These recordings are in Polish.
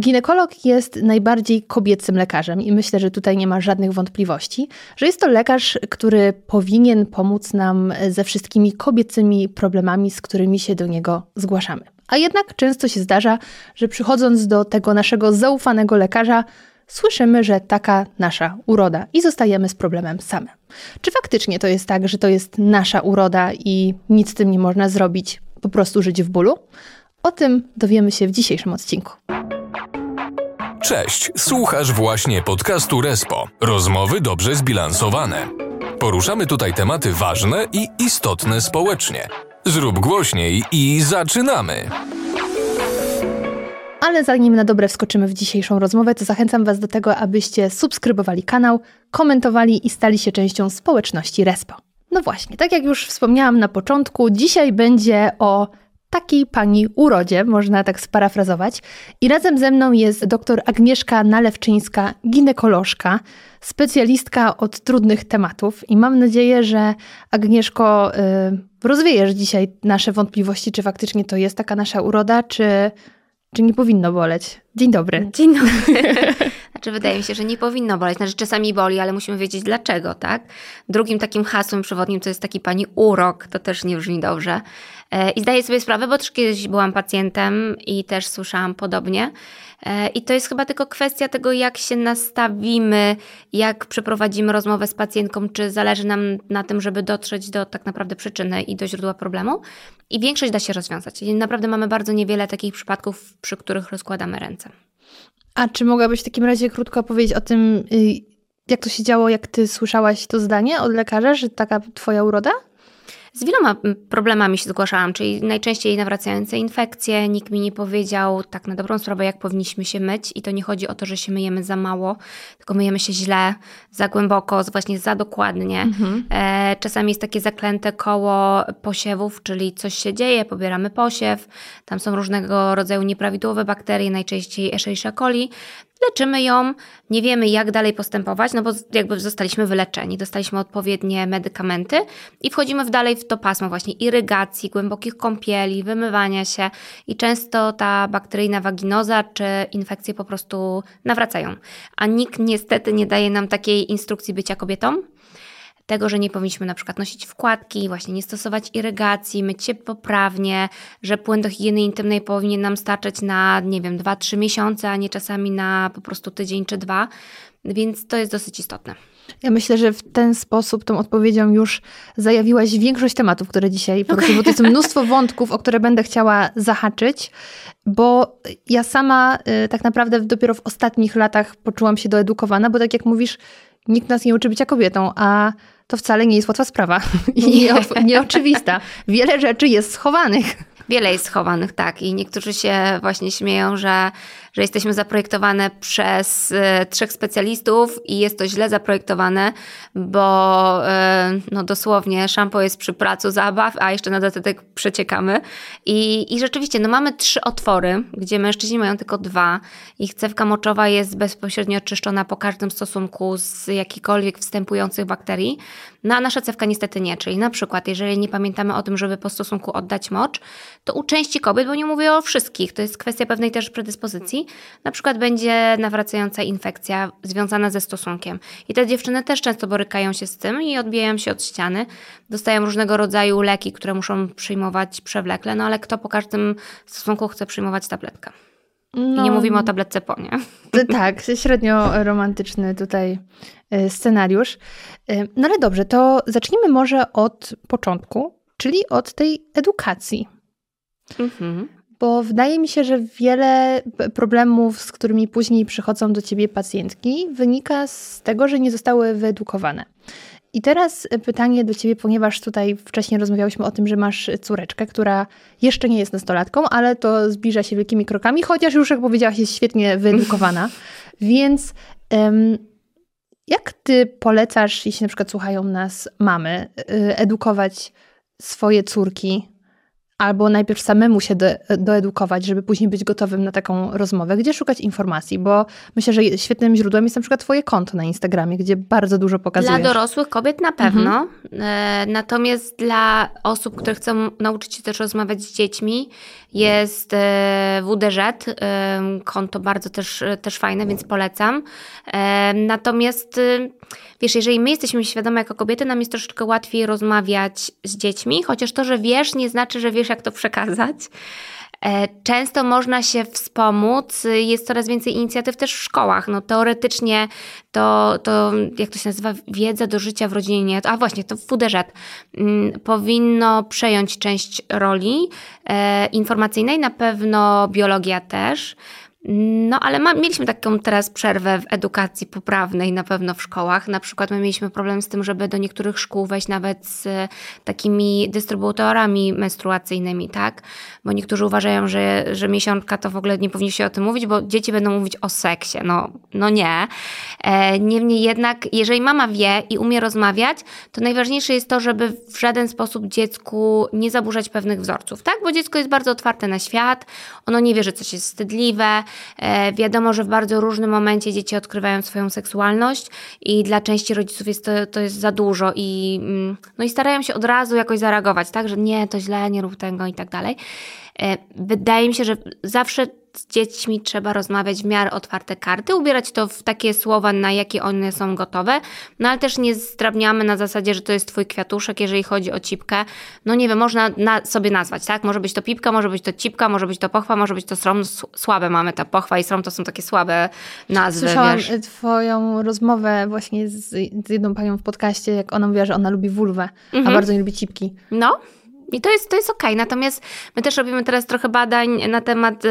Ginekolog jest najbardziej kobiecym lekarzem i myślę, że tutaj nie ma żadnych wątpliwości, że jest to lekarz, który powinien pomóc nam ze wszystkimi kobiecymi problemami, z którymi się do niego zgłaszamy. A jednak często się zdarza, że przychodząc do tego naszego zaufanego lekarza, słyszymy, że taka nasza uroda i zostajemy z problemem same. Czy faktycznie to jest tak, że to jest nasza uroda i nic z tym nie można zrobić, po prostu żyć w bólu? O tym dowiemy się w dzisiejszym odcinku. Cześć, słuchasz właśnie podcastu Respo. Rozmowy dobrze zbilansowane. Poruszamy tutaj tematy ważne i istotne społecznie. Zrób głośniej i zaczynamy! Ale zanim na dobre wskoczymy w dzisiejszą rozmowę, to zachęcam Was do tego, abyście subskrybowali kanał, komentowali i stali się częścią społeczności Respo. No właśnie, tak jak już wspomniałam na początku, dzisiaj będzie o takiej pani urodzie, można tak sparafrazować. I razem ze mną jest dr Agnieszka Nalewczyńska, ginekolożka, specjalistka od trudnych tematów. I mam nadzieję, że Agnieszko, yy, rozwiejesz dzisiaj nasze wątpliwości, czy faktycznie to jest taka nasza uroda, czy, czy nie powinno boleć. Dzień dobry. Dzień dobry. Znaczy, wydaje mi się, że nie powinno boleć. Znaczy, czasami boli, ale musimy wiedzieć dlaczego, tak? Drugim takim hasłem przewodnim to jest taki pani urok. To też nie brzmi dobrze. E, I zdaję sobie sprawę, bo też kiedyś byłam pacjentem i też słyszałam podobnie. E, I to jest chyba tylko kwestia tego, jak się nastawimy, jak przeprowadzimy rozmowę z pacjentką, czy zależy nam na tym, żeby dotrzeć do tak naprawdę przyczyny i do źródła problemu. I większość da się rozwiązać. I naprawdę mamy bardzo niewiele takich przypadków, przy których rozkładamy ręce. A czy mogłabyś w takim razie krótko powiedzieć o tym, y, jak to się działo, jak ty słyszałaś to zdanie od lekarza, że taka twoja uroda? Z wieloma mm, problemami się zgłaszałam, czyli najczęściej nawracające infekcje. Nikt mi nie powiedział tak na dobrą sprawę, jak powinniśmy się myć. I to nie chodzi o to, że się myjemy za mało, tylko myjemy się źle, za głęboko, właśnie za dokładnie. Mhm. E, czasami jest takie zaklęte koło posiewów, czyli coś się dzieje, pobieramy posiew, tam są różnego rodzaju nieprawidłowe bakterie, najczęściej Escherichia coli leczymy ją, nie wiemy jak dalej postępować, no bo jakby zostaliśmy wyleczeni, dostaliśmy odpowiednie medykamenty i wchodzimy w dalej w to pasmo właśnie irygacji, głębokich kąpieli, wymywania się i często ta bakteryjna waginoza czy infekcje po prostu nawracają. A nikt niestety nie daje nam takiej instrukcji bycia kobietą, tego, że nie powinniśmy na przykład nosić wkładki, właśnie nie stosować irygacji, myć się poprawnie, że płyn do higieny intymnej powinien nam starczać na, nie wiem, 2-3 miesiące, a nie czasami na po prostu tydzień czy dwa, więc to jest dosyć istotne. Ja myślę, że w ten sposób tą odpowiedzią już zajawiłaś większość tematów, które dzisiaj poruszymy, okay. bo to jest mnóstwo wątków, o które będę chciała zahaczyć, bo ja sama y, tak naprawdę dopiero w ostatnich latach poczułam się doedukowana, bo tak jak mówisz, nikt nas nie uczy bycia kobietą, a to wcale nie jest łatwa sprawa i nieoczywista. Wiele rzeczy jest schowanych. Wiele jest schowanych, tak. I niektórzy się właśnie śmieją, że że jesteśmy zaprojektowane przez e, trzech specjalistów i jest to źle zaprojektowane, bo e, no dosłownie szampo jest przy pracu zabaw, a jeszcze na dodatek przeciekamy. I, I rzeczywiście, no mamy trzy otwory, gdzie mężczyźni mają tylko dwa. Ich cewka moczowa jest bezpośrednio czyszczona po każdym stosunku z jakichkolwiek wstępujących bakterii. No a nasza cewka niestety nie, czyli na przykład, jeżeli nie pamiętamy o tym, żeby po stosunku oddać mocz, to u części kobiet, bo nie mówię o wszystkich, to jest kwestia pewnej też predyspozycji, na przykład będzie nawracająca infekcja związana ze stosunkiem. I te dziewczyny też często borykają się z tym i odbijają się od ściany. Dostają różnego rodzaju leki, które muszą przyjmować przewlekle, no ale kto po każdym stosunku chce przyjmować tabletkę? No, I nie no. mówimy o tabletce po, nie? Tak, średnio romantyczny tutaj y, scenariusz. Y, no ale dobrze, to zacznijmy może od początku, czyli od tej edukacji. Mhm. Bo wydaje mi się, że wiele problemów, z którymi później przychodzą do ciebie pacjentki, wynika z tego, że nie zostały wyedukowane. I teraz pytanie do ciebie, ponieważ tutaj wcześniej rozmawiałyśmy o tym, że masz córeczkę, która jeszcze nie jest nastolatką, ale to zbliża się wielkimi krokami, chociaż już, jak powiedziałaś, jest świetnie wyedukowana. Więc um, jak ty polecasz, jeśli na przykład słuchają nas mamy, y, edukować swoje córki albo najpierw samemu się do, doedukować, żeby później być gotowym na taką rozmowę? Gdzie szukać informacji? Bo myślę, że świetnym źródłem jest na przykład Twoje konto na Instagramie, gdzie bardzo dużo pokazujesz. Dla dorosłych kobiet na pewno. Mhm. E, natomiast dla osób, które chcą nauczyć się też rozmawiać z dziećmi, jest e, WDŻ, e, konto bardzo też, też fajne, więc polecam. Natomiast wiesz, jeżeli my jesteśmy świadome jako kobiety, nam jest troszeczkę łatwiej rozmawiać z dziećmi, chociaż to, że wiesz, nie znaczy, że wiesz, jak to przekazać. E, często można się wspomóc, jest coraz więcej inicjatyw też w szkołach. No, teoretycznie to, to, jak to się nazywa, wiedza do życia w rodzinie, a właśnie to WDŻ mm, powinno przejąć część roli e, informacyjnej, na pewno biologia też. No, ale ma, mieliśmy taką teraz przerwę w edukacji poprawnej na pewno w szkołach. Na przykład my mieliśmy problem z tym, żeby do niektórych szkół wejść nawet z takimi dystrybutorami menstruacyjnymi, tak? Bo niektórzy uważają, że, że miesiączka to w ogóle nie powinni się o tym mówić, bo dzieci będą mówić o seksie. No, no nie. E, niemniej jednak, jeżeli mama wie i umie rozmawiać, to najważniejsze jest to, żeby w żaden sposób dziecku nie zaburzać pewnych wzorców, tak? Bo dziecko jest bardzo otwarte na świat, ono nie wie, że coś jest wstydliwe, E, wiadomo, że w bardzo różnym momencie dzieci odkrywają swoją seksualność i dla części rodziców jest to, to jest za dużo i, mm, no i starają się od razu jakoś zareagować, tak, że nie, to źle, nie rób tego i tak dalej. E, wydaje mi się, że zawsze z dziećmi trzeba rozmawiać w miarę otwarte karty, ubierać to w takie słowa, na jakie one są gotowe, no ale też nie zdrabniamy na zasadzie, że to jest twój kwiatuszek, jeżeli chodzi o cipkę. No nie wiem, można na, sobie nazwać, tak? Może być to pipka, może być to cipka, może być to pochwa, może być to srom. Słabe mamy ta pochwa i srom to są takie słabe nazwy, Słyszałam wiesz? twoją rozmowę właśnie z, z jedną panią w podcaście, jak ona mówiła, że ona lubi wulwę, mhm. a bardzo nie lubi cipki. No, i to jest, to jest okej. Okay. Natomiast my też robimy teraz trochę badań na temat y,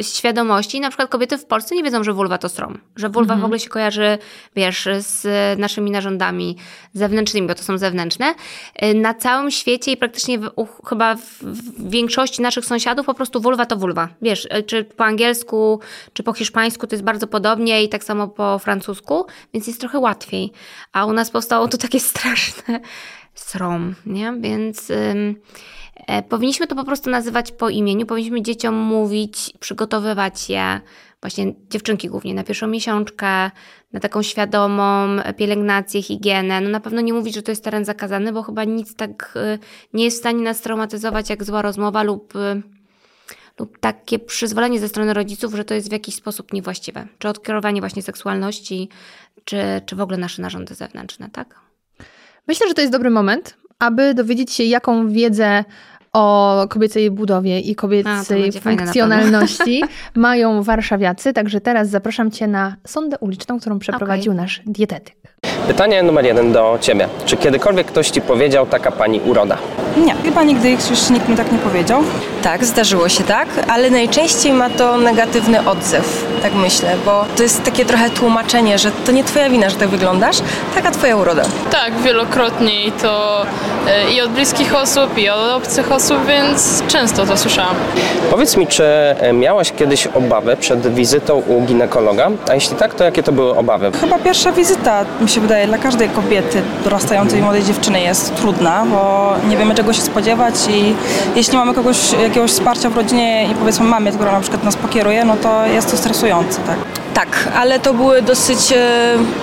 świadomości. Na przykład kobiety w Polsce nie wiedzą, że vulwa to strom. Że vulwa mhm. w ogóle się kojarzy, wiesz, z naszymi narządami zewnętrznymi, bo to są zewnętrzne. Y, na całym świecie i praktycznie w, u, chyba w, w, większości naszych sąsiadów po prostu vulwa to vulwa. Wiesz, y, czy po angielsku, czy po hiszpańsku to jest bardzo podobnie i tak samo po francusku, więc jest trochę łatwiej. A u nas powstało to takie straszne srom, nie? Więc ym, e, powinniśmy to po prostu nazywać po imieniu, powinniśmy dzieciom mówić, przygotowywać je, właśnie dziewczynki głównie, na pierwszą miesiączkę, na taką świadomą pielęgnację, higienę. No na pewno nie mówić, że to jest teren zakazany, bo chyba nic tak y, nie jest w stanie nas traumatyzować jak zła rozmowa lub y, lub takie przyzwolenie ze strony rodziców, że to jest w jakiś sposób niewłaściwe. Czy odkierowanie właśnie seksualności, czy, czy w ogóle nasze narządy zewnętrzne, tak? Myślę, że to jest dobry moment, aby dowiedzieć się, jaką wiedzę o kobiecej budowie i kobiecej A, funkcjonalności mają warszawiacy. Także teraz zapraszam Cię na sondę uliczną, którą przeprowadził okay. nasz dietetyk. Pytanie numer jeden do Ciebie. Czy kiedykolwiek ktoś Ci powiedział taka Pani uroda? Nie, chyba nigdy już nikt mi tak nie powiedział. Tak, zdarzyło się tak, ale najczęściej ma to negatywny odzew, tak myślę, bo to jest takie trochę tłumaczenie, że to nie Twoja wina, że tak wyglądasz, taka Twoja uroda. Tak, wielokrotnie i to e, i od bliskich osób, i od obcych osób, więc często to słyszałam. Powiedz mi, czy e, miałaś kiedyś obawy przed wizytą u ginekologa? A jeśli tak, to jakie to były obawy? Chyba pierwsza wizyta, mi się wydaje, dla każdej kobiety dorastającej młodej dziewczyny jest trudna, bo nie wiemy czego się spodziewać i jeśli mamy kogoś, jakiegoś wsparcia w rodzinie i powiedzmy mamy, która na przykład nas pokieruje, no to jest to stresujące, tak? Tak, ale to były dosyć e,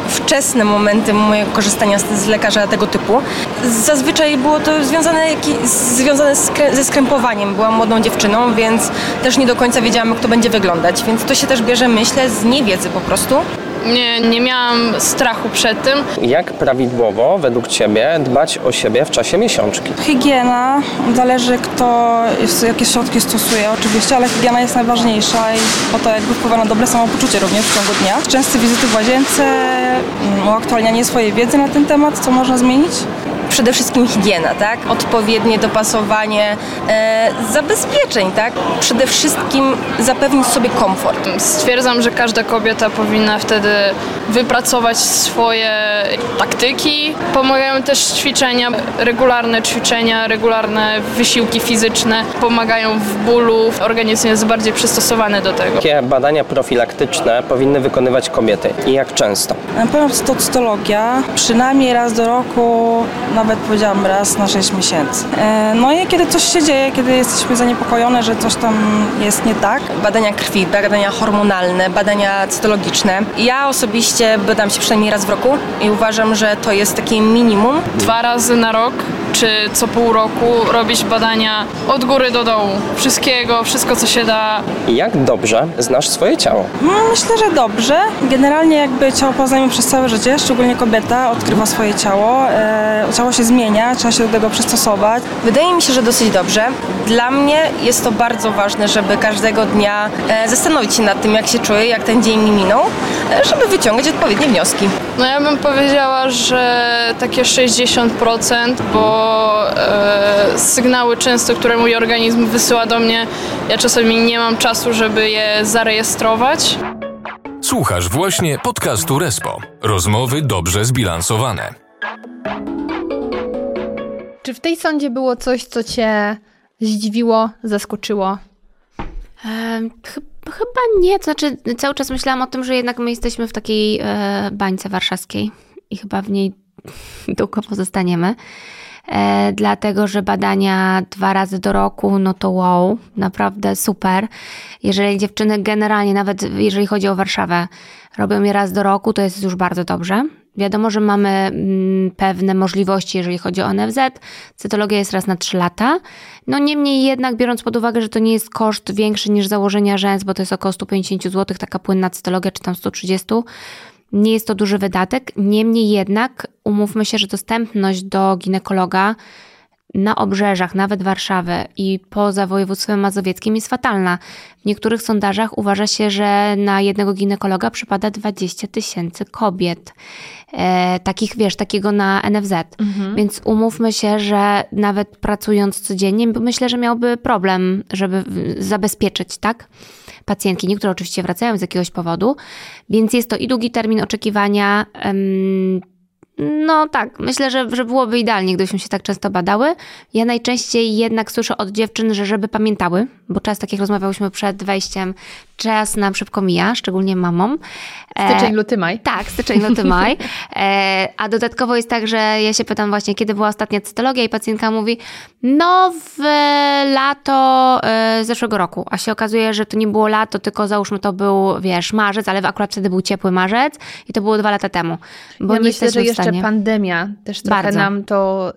wczesne momenty mojego korzystania z lekarza tego typu. Zazwyczaj było to związane, związane ze skrępowaniem. Byłam młodą dziewczyną, więc też nie do końca wiedziałam, jak to będzie wyglądać. Więc to się też bierze, myślę, z niewiedzy po prostu. Nie, nie miałam strachu przed tym. Jak prawidłowo według Ciebie dbać o siebie w czasie miesiączki? Higiena, zależy kto, jakie środki stosuje oczywiście, ale higiena jest najważniejsza i po to jakby wpływa na dobre samopoczucie również w ciągu dnia. Częste wizyty w łazience, mm, uaktualnianie swojej wiedzy na ten temat, co można zmienić? Przede wszystkim higiena, tak? Odpowiednie dopasowanie e, zabezpieczeń, tak? Przede wszystkim zapewnić sobie komfort. Stwierdzam, że każda kobieta powinna wtedy wypracować swoje taktyki. Pomagają też ćwiczenia, regularne ćwiczenia, regularne wysiłki fizyczne. Pomagają w bólu. Organizm jest bardziej przystosowany do tego. Jakie badania profilaktyczne powinny wykonywać kobiety i jak często? Na pewno cytologia. Przynajmniej raz do roku nawet powiedziałam raz na 6 miesięcy. E, no i kiedy coś się dzieje, kiedy jesteśmy zaniepokojone, że coś tam jest nie tak. Badania krwi, badania hormonalne, badania cytologiczne. Ja osobiście badam się przynajmniej raz w roku i uważam, że to jest takie minimum. Dwa razy na rok czy co pół roku robić badania od góry do dołu. Wszystkiego, wszystko co się da. Jak dobrze znasz swoje ciało? No, myślę, że dobrze. Generalnie jakby ciało poznajemy przez całe życie, szczególnie kobieta odkrywa swoje ciało. E, ciało się zmienia, trzeba się do tego przystosować. Wydaje mi się, że dosyć dobrze. Dla mnie jest to bardzo ważne, żeby każdego dnia e, zastanowić się nad tym, jak się czuję, jak ten dzień mi minął, e, żeby wyciągać odpowiednie wnioski. No ja bym powiedziała, że takie 60%, bo e, sygnały często, które mój organizm wysyła do mnie, ja czasami nie mam czasu, żeby je zarejestrować. Słuchasz właśnie podcastu Respo. Rozmowy dobrze zbilansowane. Czy w tej sądzie było coś, co cię zdziwiło, zaskoczyło? Ch- chyba nie, to znaczy cały czas myślałam o tym, że jednak my jesteśmy w takiej e, bańce warszawskiej i chyba w niej długo pozostaniemy. E, dlatego, że badania dwa razy do roku, no to wow, naprawdę super. Jeżeli dziewczyny generalnie, nawet jeżeli chodzi o Warszawę, robią je raz do roku, to jest już bardzo dobrze. Wiadomo, że mamy mm, pewne możliwości, jeżeli chodzi o NFZ. Cytologia jest raz na 3 lata. No niemniej jednak, biorąc pod uwagę, że to nie jest koszt większy niż założenia rzęs, bo to jest około 150 zł, taka płynna cytologia, czy tam 130, nie jest to duży wydatek. Niemniej jednak, umówmy się, że dostępność do ginekologa na obrzeżach, nawet Warszawy i poza województwem mazowieckim jest fatalna. W niektórych sondażach uważa się, że na jednego ginekologa przypada 20 tysięcy kobiet. E, takich, wiesz, takiego na NFZ. Więc umówmy się, że nawet pracując codziennie, myślę, że miałby problem, żeby zabezpieczyć, tak? Pacjentki, niektóre oczywiście wracają z jakiegoś powodu, więc jest to i długi termin oczekiwania. em, no tak, myślę, że, że byłoby idealnie, gdybyśmy się tak często badały. Ja najczęściej jednak słyszę od dziewczyn, że żeby pamiętały, bo czas, tak jak rozmawiałyśmy przed wejściem, czas nam szybko mija, szczególnie mamom. E, Styczeń, luty, maj. tak, styczeń, luty, maj. E, a dodatkowo jest tak, że ja się pytam właśnie, kiedy była ostatnia cytologia i pacjentka mówi, no w lato e, zeszłego roku. A się okazuje, że to nie było lato, tylko załóżmy to był, wiesz, marzec, ale akurat wtedy był ciepły marzec i to było dwa lata temu. Bo ja nie myślę, że w jeszcze pandemia też trochę Bardzo. nam to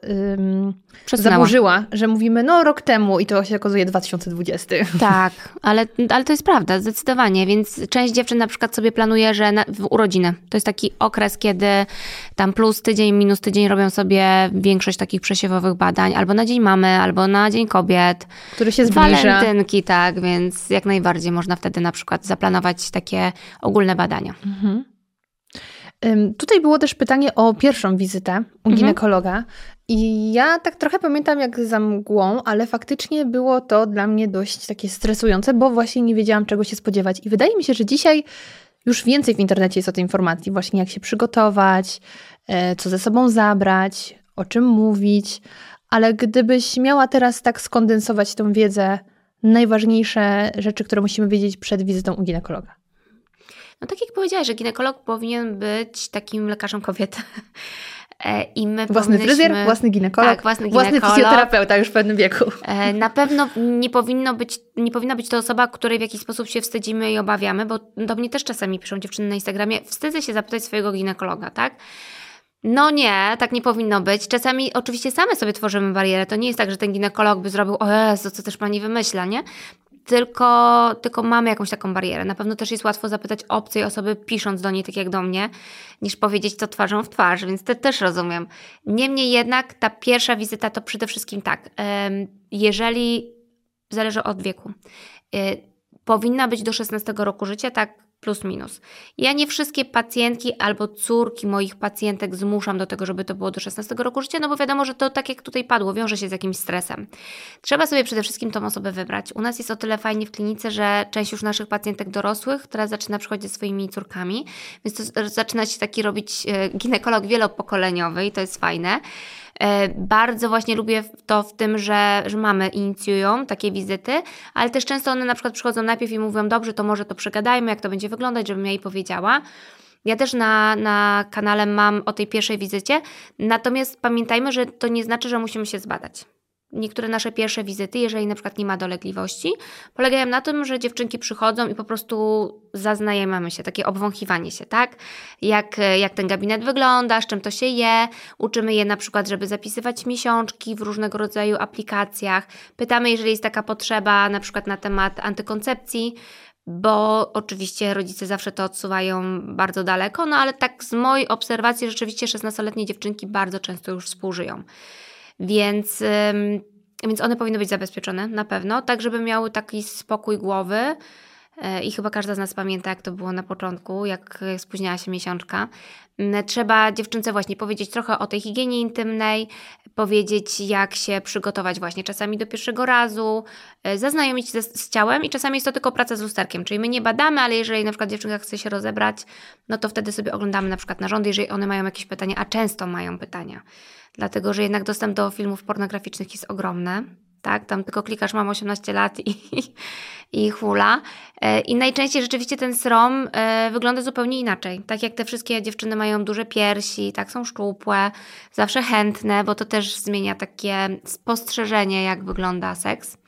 Przesunęła. zaburzyła, że mówimy no rok temu i to się okazuje 2020. Tak, ale, ale to jest prawda, zdecydowanie. Więc część dziewczyn na przykład sobie planuje, że na, w urodziny. To jest taki okres, kiedy tam plus tydzień, minus tydzień robią sobie większość takich przesiewowych badań, albo na Dzień Mamy, albo na Dzień Kobiet. Który się zbliża. Walentynki, tak, więc jak najbardziej można wtedy na przykład zaplanować takie ogólne badania. Ym, Tutaj było też pytanie o pierwszą wizytę u Mhm. ginekologa. I ja tak trochę pamiętam jak za mgłą, ale faktycznie było to dla mnie dość takie stresujące, bo właśnie nie wiedziałam czego się spodziewać. I wydaje mi się, że dzisiaj już więcej w internecie jest o tej informacji, właśnie jak się przygotować, e, co ze sobą zabrać, o czym mówić. Ale gdybyś miała teraz tak skondensować tą wiedzę, najważniejsze rzeczy, które musimy wiedzieć przed wizytą u ginekologa. No tak jak powiedziałaś, że ginekolog powinien być takim lekarzem kobiety. E, I my Własny fryzjer, własny ginekolog, Tak, własny własny ginekolog. fizjoterapeuta już w pewnym wieku. E, Na pewno nie, powinno być, nie powinna być to osoba, której w jakiś sposób się wstydzimy i obawiamy, bo do mnie też czasami piszą dziewczyny na Instagramie, wstydzę się zapytać swojego ginekologa, tak? No nie, tak nie powinno być. Czasami oczywiście same sobie tworzymy barierę. To nie jest tak, że ten ginekolog by zrobił, o Jezu, co też pani wymyśla, nie? Tylko, tylko mamy jakąś taką barierę. Na pewno też jest łatwo zapytać obcej osoby, pisząc do niej, tak jak do mnie, niż powiedzieć to twarzą w twarz, więc to też rozumiem. Niemniej jednak ta pierwsza wizyta to przede wszystkim tak, jeżeli zależy od wieku, y, powinna być do 16 roku życia, tak plus minus. Ja nie wszystkie pacjentki albo córki moich pacjentek zmuszam do tego, żeby to było do 16 roku życia, no bo wiadomo, że to tak jak tutaj padło, wiąże się z jakimś stresem. Trzeba sobie przede wszystkim tą osobę wybrać. U nas jest o tyle fajnie w klinice, że część już naszych pacjentek dorosłych teraz zaczyna przychodzić ze swoimi córkami, więc to zaczyna się taki robić e, ginekolog wielopokoleniowy i to jest fajne. E, Bardzo właśnie lubię to w tym, że, że mamy inicjują takie wizyty, ale też często one na przykład przychodzą najpierw i mówią, dobrze, to może to przegadajmy, jak to będzie wyglądać, żebym ja jej powiedziała. Ja też na, na kanale mam o tej pierwszej wizycie, natomiast pamiętajmy, że to nie znaczy, że musimy się zbadać. Niektóre nasze pierwsze wizyty, jeżeli na przykład nie ma dolegliwości, polegają na tym, że dziewczynki przychodzą i po prostu zaznajemiamy się, takie obwąchiwanie się, tak? Jak, jak ten gabinet wygląda, z czym to się je. Uczymy je na przykład, żeby zapisywać miesiączki w różnego rodzaju aplikacjach. Pytamy, jeżeli jest taka potrzeba, na przykład na temat antykoncepcji, bo oczywiście rodzice zawsze to odsuwają bardzo daleko, no ale tak z mojej obserwacji rzeczywiście 16-letnie dziewczynki bardzo często już współżyją. Więc, więc one powinny być zabezpieczone na pewno, tak żeby miały taki spokój głowy. E, I chyba każda z nas pamięta, jak to było na początku, jak spóźniała się miesiączka. Mm, trzeba dziewczynce właśnie powiedzieć trochę o tej higienie intymnej, powiedzieć, jak się przygotować właśnie czasami do pierwszego razu, e, zaznajomić się z, z ciałem i czasami jest to tylko praca z lusterkiem, czyli my nie badamy, ale jeżeli na przykład dziewczynka chce się rozebrać, no to wtedy sobie oglądamy na przykład narządy, jeżeli one mają jakieś pytania, a często mają pytania dlatego że jednak dostęp do filmów pornograficznych jest ogromny. Tak, tam tylko klikasz, mam 18 lat i, i hula. E, I najczęściej rzeczywiście ten srom e, wygląda zupełnie inaczej. Tak jak te wszystkie dziewczyny mają duże piersi, tak są szczupłe, zawsze chętne, bo to też zmienia takie spostrzeżenie, jak wygląda seks.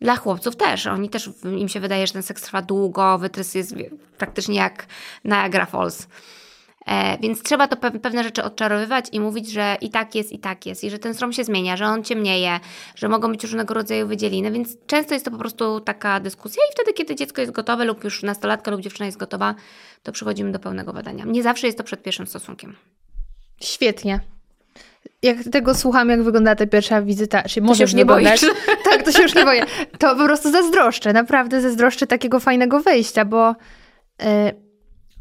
Dla chłopców też. Oni też, im się wydaje, że ten seks trwa długo, wytrys jest praktycznie jak Niagara Falls. E, więc trzeba to pewne rzeczy odczarowywać i mówić, że i tak jest, i tak jest, i że ten strom się zmienia, że on ciemnieje, że mogą być różnego rodzaju wydzieliny, więc często jest to po prostu taka dyskusja i wtedy, kiedy dziecko jest gotowe lub już nastolatka lub dziewczyna jest gotowa, to przechodzimy do pełnego badania. Nie zawsze jest to przed pierwszym stosunkiem. Świetnie. Jak tego słucham, jak wygląda ta pierwsza wizyta, czy może już nie boisz. Tak, to się już nie boję. To po prostu zazdroszczę, naprawdę zazdroszczę takiego fajnego wejścia, bo, yy,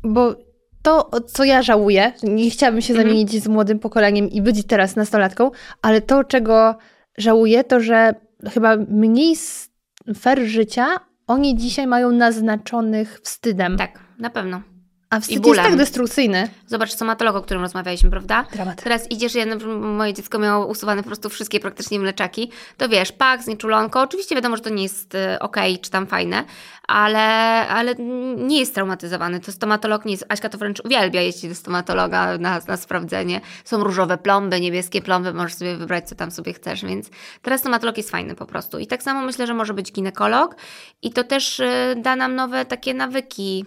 bo to, co ja żałuję, nie chciałabym się mhm. zamienić z młodym pokoleniem i być teraz nastolatką, ale to, czego żałuję, to że chyba mniej sfer życia oni dzisiaj mają naznaczonych wstydem. Tak, na pewno. A wstyd jest tak destrukcyjny. Zobacz stomatolog, o którym rozmawialiśmy, prawda? Dramat. Teraz idziesz, ja, moje dziecko miało usuwane po prostu wszystkie praktycznie mleczaki, to wiesz, pak, znieczulonko, oczywiście wiadomo, że to nie jest y, okej, okay, czy tam fajne, ale, ale nie jest traumatyzowany. To stomatolog nie jest, Aśka to wręcz uwielbia jeździć do stomatologa na, na sprawdzenie. Są różowe plomby, niebieskie plomby, możesz sobie wybrać, co tam sobie chcesz, więc teraz stomatolog jest fajny po prostu. I tak samo myślę, że może być ginekolog i to też y, da nam nowe takie nawyki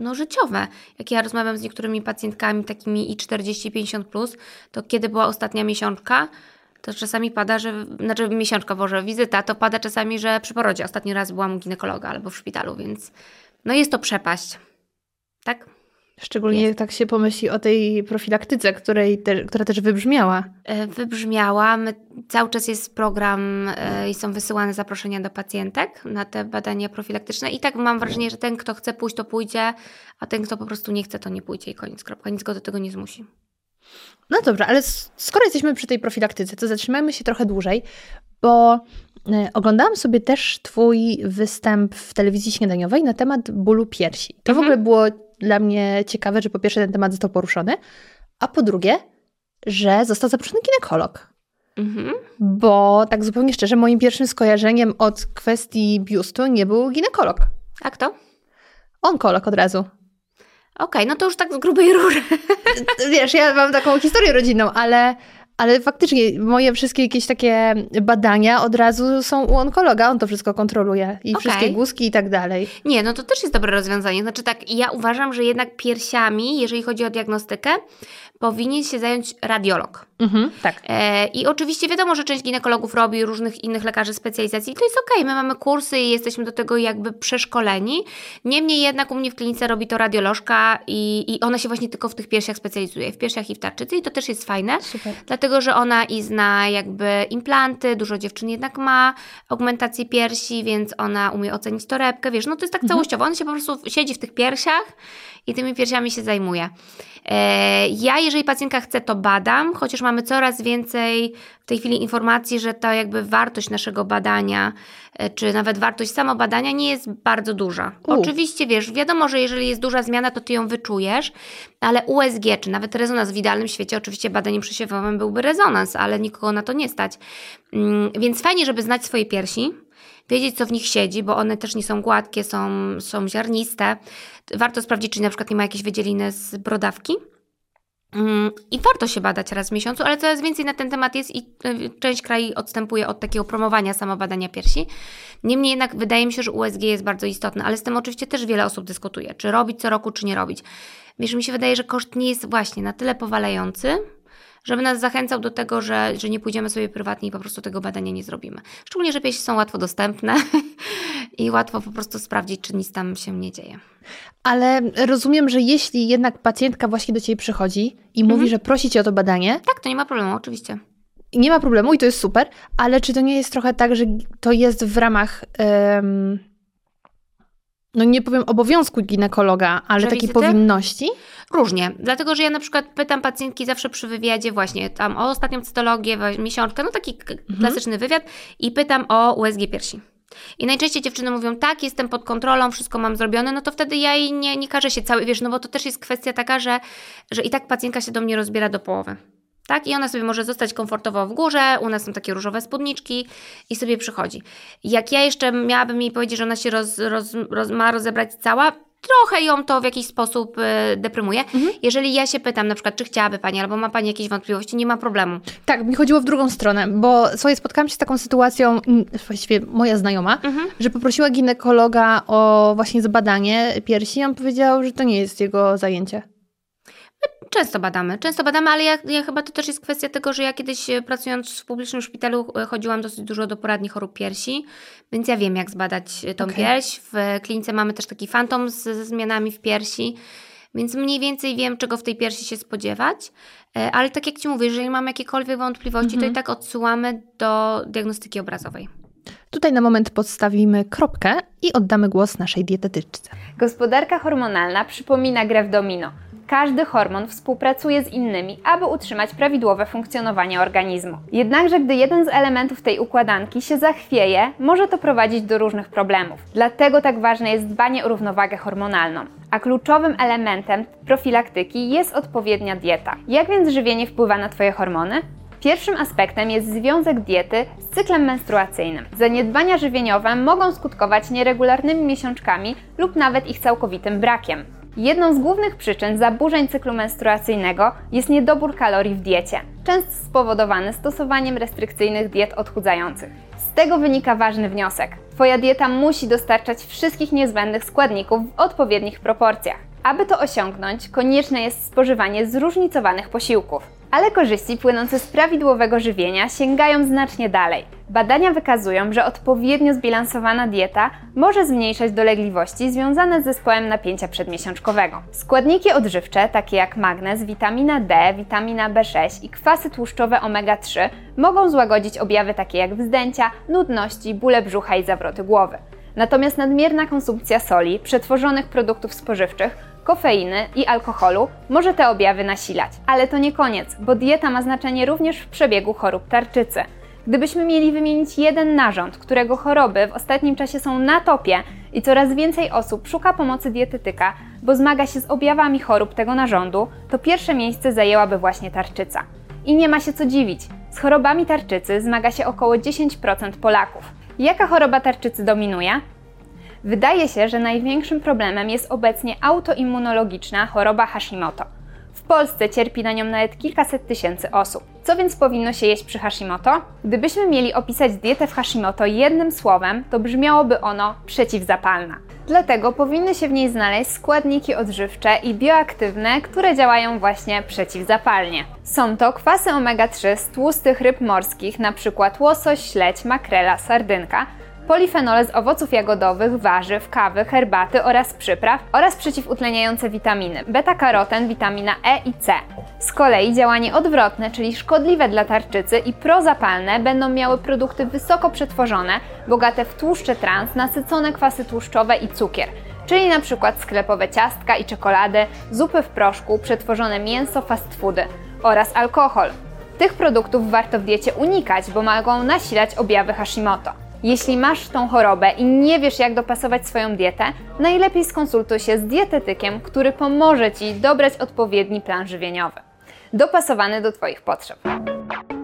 no, życiowe. Jak ja rozmawiam z niektórymi pacjentkami takimi i 40-50+, plus, to kiedy była ostatnia miesiączka, to czasami pada, że, znaczy miesiączka, Boże, wizyta, to pada czasami, że przy porodzie. Ostatni raz byłam u ginekologa albo w szpitalu, więc no jest to przepaść. Tak? Szczególnie jest. tak się pomyśli o tej profilaktyce, której te, która też wybrzmiała. E, wybrzmiała. My, cały czas jest program e, i są wysyłane zaproszenia do pacjentek na te badania profilaktyczne. I tak mam wrażenie, że ten, kto chce pójść, to pójdzie, a ten, kto po prostu nie chce, to nie pójdzie i koniec, kropka. Nic go do tego nie zmusi. No dobrze, ale skoro jesteśmy przy tej profilaktyce, to zatrzymajmy się trochę dłużej, bo e, oglądałam sobie też Twój występ w telewizji śniadaniowej na temat bólu piersi. To mhm. w ogóle było dla mnie ciekawe, że po pierwsze ten temat został poruszony, a po drugie, że został zaproszony ginekolog. Mhm. Bo tak zupełnie szczerze, moim pierwszym skojarzeniem od kwestii biustu nie był ginekolog. A kto? Onkolog od razu. Okej, okay, no to już tak z grubej rury. Wiesz, ja mam taką historię rodzinną, ale ale faktycznie moje wszystkie jakieś takie badania od razu są u onkologa, on to wszystko kontroluje i okay. wszystkie guzki i tak dalej. Nie, no to też jest dobre rozwiązanie. Znaczy tak, ja uważam, że jednak piersiami, jeżeli chodzi o diagnostykę, powinien się zająć radiolog. Mhm, tak. E, I oczywiście wiadomo, że część ginekologów robi różnych innych lekarzy specjalizacji to jest okej, okay. my mamy kursy i jesteśmy do tego jakby przeszkoleni. Niemniej jednak u mnie w klinice robi to radiolożka i, i ona się właśnie tylko w tych piersiach specjalizuje, w piersiach i w tarczycy i to też jest fajne. Super. Dlatego, że ona i zna jakby implanty, dużo dziewczyn jednak ma augmentację piersi, więc ona umie ocenić torebkę, wiesz, no to jest tak mhm. całościowo. Ona się po prostu siedzi w tych piersiach i tymi piersiami się zajmuje. E, ja, jeżeli pacjentka chce, to badam, chociaż mamy coraz więcej w tej chwili informacji, że to jakby wartość naszego badania, e, czy nawet wartość samobadania nie jest bardzo duża. U. Oczywiście, wiesz, wiadomo, że jeżeli jest duża zmiana, to ty ją wyczujesz, ale USG, czy nawet rezonans w idealnym świecie, oczywiście badaniem przesiewowym byłby rezonans, ale nikogo na to nie stać. Mm, więc fajnie, żeby znać swoje piersi, wiedzieć, co w nich siedzi, bo one też nie są gładkie, są, są ziarniste. Warto sprawdzić, czy na przykład nie ma jakiejś wydzieliny z brodawki. Mm, I warto się badać raz w miesiącu, ale coraz więcej na ten temat jest i y, część krajów odstępuje od takiego promowania samobadania piersi. Niemniej jednak wydaje mi się, że USG jest bardzo istotne, ale z tym oczywiście też wiele osób dyskutuje, czy robić co roku, czy nie robić. Wiesz, mi się wydaje, że koszt nie jest właśnie na tyle powalający, żeby nas zachęcał do tego, że, że nie pójdziemy sobie prywatnie i po prostu tego badania nie zrobimy. Szczególnie, że piersi są łatwo dostępne i łatwo po prostu sprawdzić, czy nic tam się nie dzieje. Ale rozumiem, że jeśli jednak pacjentka właśnie do Ciebie przychodzi i mówi, Mhm. że prosi Cię o to badanie, Tak, to nie ma problemu, oczywiście. nie ma problemu i to jest super, ale czy to nie jest trochę tak, że to jest w ramach, no nie powiem obowiązku ginekologa, ale Że takiej wizyty? powinności? Różnie, dlatego że ja na przykład pytam pacjentki zawsze przy wywiadzie właśnie tam o ostatnią cytologię, miesiączkę, no taki k- klasyczny wywiad i pytam o USG piersi. I najczęściej dziewczyny mówią, tak, jestem pod kontrolą, wszystko mam zrobione, no to wtedy ja jej nie, nie każę się cały, wiesz, no bo to też jest kwestia taka, że, że i tak pacjentka się do mnie rozbiera do połowy. Tak? I ona sobie może zostać komfortowo w górze, u nas są takie różowe spódniczki i sobie przychodzi. Jak ja jeszcze miałabym jej powiedzieć, że ona się roz, roz, roz, ma rozebrać cała, trochę ją to w jakiś sposób y, deprymuje. Jeżeli ja się pytam na przykład, czy chciałaby Pani, albo ma Pani jakieś wątpliwości, nie ma problemu. Tak, mi chodziło w drugą stronę, bo sobie spotkałam się z taką sytuacją, właściwie moja znajoma, że poprosiła ginekologa o właśnie zbadanie piersi i on powiedział, że to nie jest jego zajęcie. Często badamy, często badamy, ale ja, ja chyba to też jest kwestia tego, że ja kiedyś e, pracując w publicznym szpitalu e, chodziłam dosyć dużo do poradni chorób piersi, więc ja wiem jak zbadać e, tą Okej. pierś. W klinice mamy też taki fantom z, ze zmianami w piersi, więc mniej więcej wiem czego w tej piersi się spodziewać, ale tak jak Ci mówię, jeżeli mam jakiekolwiek wątpliwości, to i tak odsyłamy do diagnostyki obrazowej. Tutaj na moment podstawimy kropkę i oddamy głos naszej dietetyczce. Gospodarka hormonalna przypomina grę w domino. Każdy hormon współpracuje z innymi, aby utrzymać prawidłowe funkcjonowanie organizmu. Jednakże, gdy jeden z elementów tej układanki się zachwieje, może to prowadzić do różnych problemów. Dlatego tak ważne jest dbanie o równowagę hormonalną. A kluczowym elementem profilaktyki jest odpowiednia dieta. Jak więc żywienie wpływa na Twoje hormony? Pierwszym aspektem jest związek diety z cyklem menstruacyjnym. Zaniedbania żywieniowe mogą skutkować nieregularnymi miesiączkami lub nawet ich całkowitym brakiem. Jedną z głównych przyczyn zaburzeń cyklu menstruacyjnego jest niedobór kalorii w diecie, często spowodowany stosowaniem restrykcyjnych diet odchudzających. Z tego wynika ważny wniosek. Twoja dieta musi dostarczać wszystkich niezbędnych składników w odpowiednich proporcjach. Aby to osiągnąć, konieczne jest spożywanie zróżnicowanych posiłków. Ale korzyści płynące z prawidłowego żywienia sięgają znacznie dalej. Badania wykazują, że odpowiednio zbilansowana dieta może zmniejszać dolegliwości związane z zespołem napięcia przedmiesiączkowego. Składniki odżywcze, takie jak magnez, witamina D, witamina B6 i kwasy tłuszczowe omega-3 mogą złagodzić objawy takie jak wzdęcia, nudności, bóle brzucha i zawroty głowy. Natomiast nadmierna konsumpcja soli, przetworzonych produktów spożywczych, kofeiny i alkoholu może te objawy nasilać. Ale to nie koniec, bo dieta ma znaczenie również w przebiegu chorób tarczycy. Gdybyśmy mieli wymienić jeden narząd, którego choroby w ostatnim czasie są na topie i coraz więcej osób szuka pomocy dietetyka, bo zmaga się z objawami chorób tego narządu, to pierwsze miejsce zajęłaby właśnie tarczyca. I nie ma się co dziwić. Z chorobami tarczycy zmaga się około 10% Polaków. Jaka choroba tarczycy dominuje? Wydaje się, że największym problemem jest obecnie autoimmunologiczna choroba Hashimoto. W Polsce cierpi na nią nawet kilkaset tysięcy osób. Co więc powinno się jeść przy Hashimoto? Gdybyśmy mieli opisać dietę w Hashimoto jednym słowem, to brzmiałoby ono przeciwzapalna. Dlatego powinny się w niej znaleźć składniki odżywcze i bioaktywne, które działają właśnie przeciwzapalnie. Są to kwasy omega-3 z tłustych ryb morskich, np. łosoś, śledź, makrela, sardynka, polifenole z owoców jagodowych, warzyw, kawy, herbaty oraz przypraw oraz przeciwutleniające witaminy beta-karoten, witamina E i C. Z kolei działanie odwrotne, czyli szkodliwe dla tarczycy i prozapalne będą miały produkty wysoko przetworzone, bogate w tłuszcze trans, nasycone kwasy tłuszczowe i cukier, czyli np. sklepowe ciastka i czekolady, zupy w proszku, przetworzone mięso, fast foody oraz alkohol. Tych produktów warto w diecie unikać, bo mogą nasilać objawy Hashimoto. Jeśli masz tą chorobę i nie wiesz, jak dopasować swoją dietę, najlepiej skonsultuj się z dietetykiem, który pomoże Ci dobrać odpowiedni plan żywieniowy, dopasowany do Twoich potrzeb.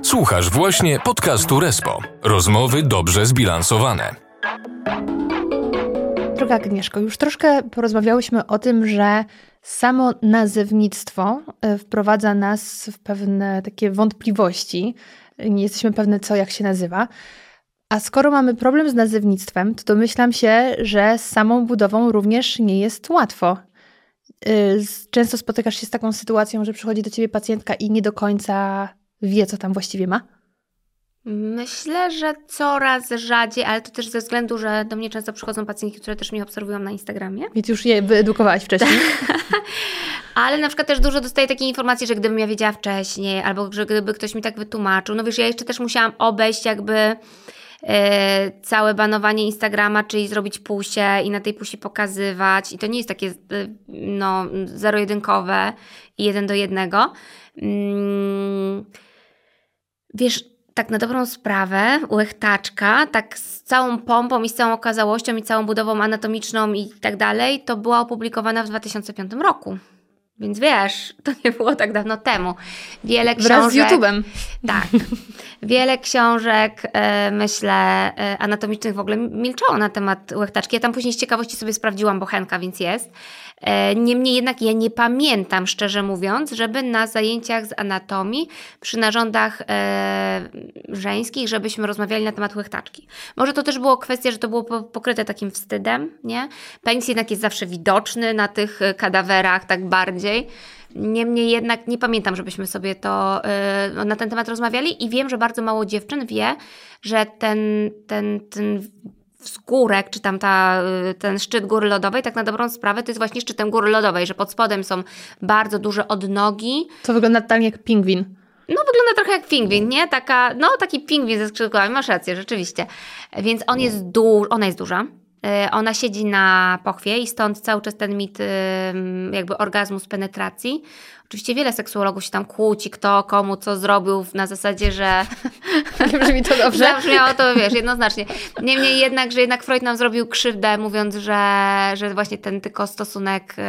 Słuchasz właśnie podcastu Respo. Rozmowy dobrze zbilansowane. Droga Agnieszko, już troszkę porozmawiałyśmy o tym, że samo nazewnictwo e, wprowadza nas w pewne takie wątpliwości. Nie jesteśmy pewne, co jak się nazywa. A skoro mamy problem z nazewnictwem, to domyślam się, że z samą budową również nie jest łatwo. Y, często spotykasz się z taką sytuacją, że przychodzi do ciebie pacjentka i nie do końca wie, co tam właściwie ma? Myślę, że coraz rzadziej, ale to też ze względu, że do mnie często przychodzą pacjentki, które też mnie obserwują na Instagramie. Więc już je wyedukowałaś wcześniej. ale na przykład też dużo dostaję takiej informacji, że gdybym ja wiedziała wcześniej, albo że gdyby ktoś mi tak wytłumaczył. No wiesz, ja jeszcze też musiałam obejść jakby całe banowanie Instagrama, czyli zrobić pusie i na tej pusi pokazywać. I to nie jest takie e, no, zero-jedynkowe i jeden do jednego. Mm, wiesz, tak na dobrą sprawę, łechtaczka, tak z całą pompą i z całą okazałością i całą budową anatomiczną i tak dalej, to była opublikowana w 2005 roku. Więc wiesz, to nie było tak dawno temu. Wiele książek. Wraz z YouTube'em. Tak. Wiele książek, e, myślę, e, anatomicznych w ogóle milczało na temat łechtaczki. Ja tam później z ciekawości sobie sprawdziłam bochenka, więc jest. E, niemniej jednak ja nie pamiętam, szczerze mówiąc, żeby na zajęciach z anatomii przy narządach e, żeńskich, żebyśmy rozmawiali na temat łechtaczki. Może to też było kwestia, że to było pokryte takim wstydem, nie? Penis jednak jest zawsze widoczny na tych kadawerach tak bardziej. Niemniej jednak nie pamiętam, żebyśmy sobie to na ten temat rozmawiali i wiem, że bardzo mało dziewczyn wie, że ten, ten, ten wzgórek, czy tam ta, y, ten szczyt góry lodowej, tak na dobrą sprawę, to jest właśnie szczytem góry lodowej, że pod spodem są bardzo duże odnogi. To wygląda tak jak pingwin. No, wygląda trochę jak pingwin, nie? Taka, no, taki pingwin ze skrzydłami, masz rację, rzeczywiście. Więc on jest duży, ona jest duża. Y, ona siedzi na pochwie i stąd cały czas ten mit jakby orgazmu z penetracji. Oczywiście wiele seksuologów się tam kłóci, kto komu co zrobił na zasadzie, że... Nie brzmi to dobrze. Zabrzmiało to, wiesz, jednoznacznie. Niemniej jednak, że jednak Freud nam zrobił krzywdę, mówiąc, że, że właśnie ten tylko stosunek y,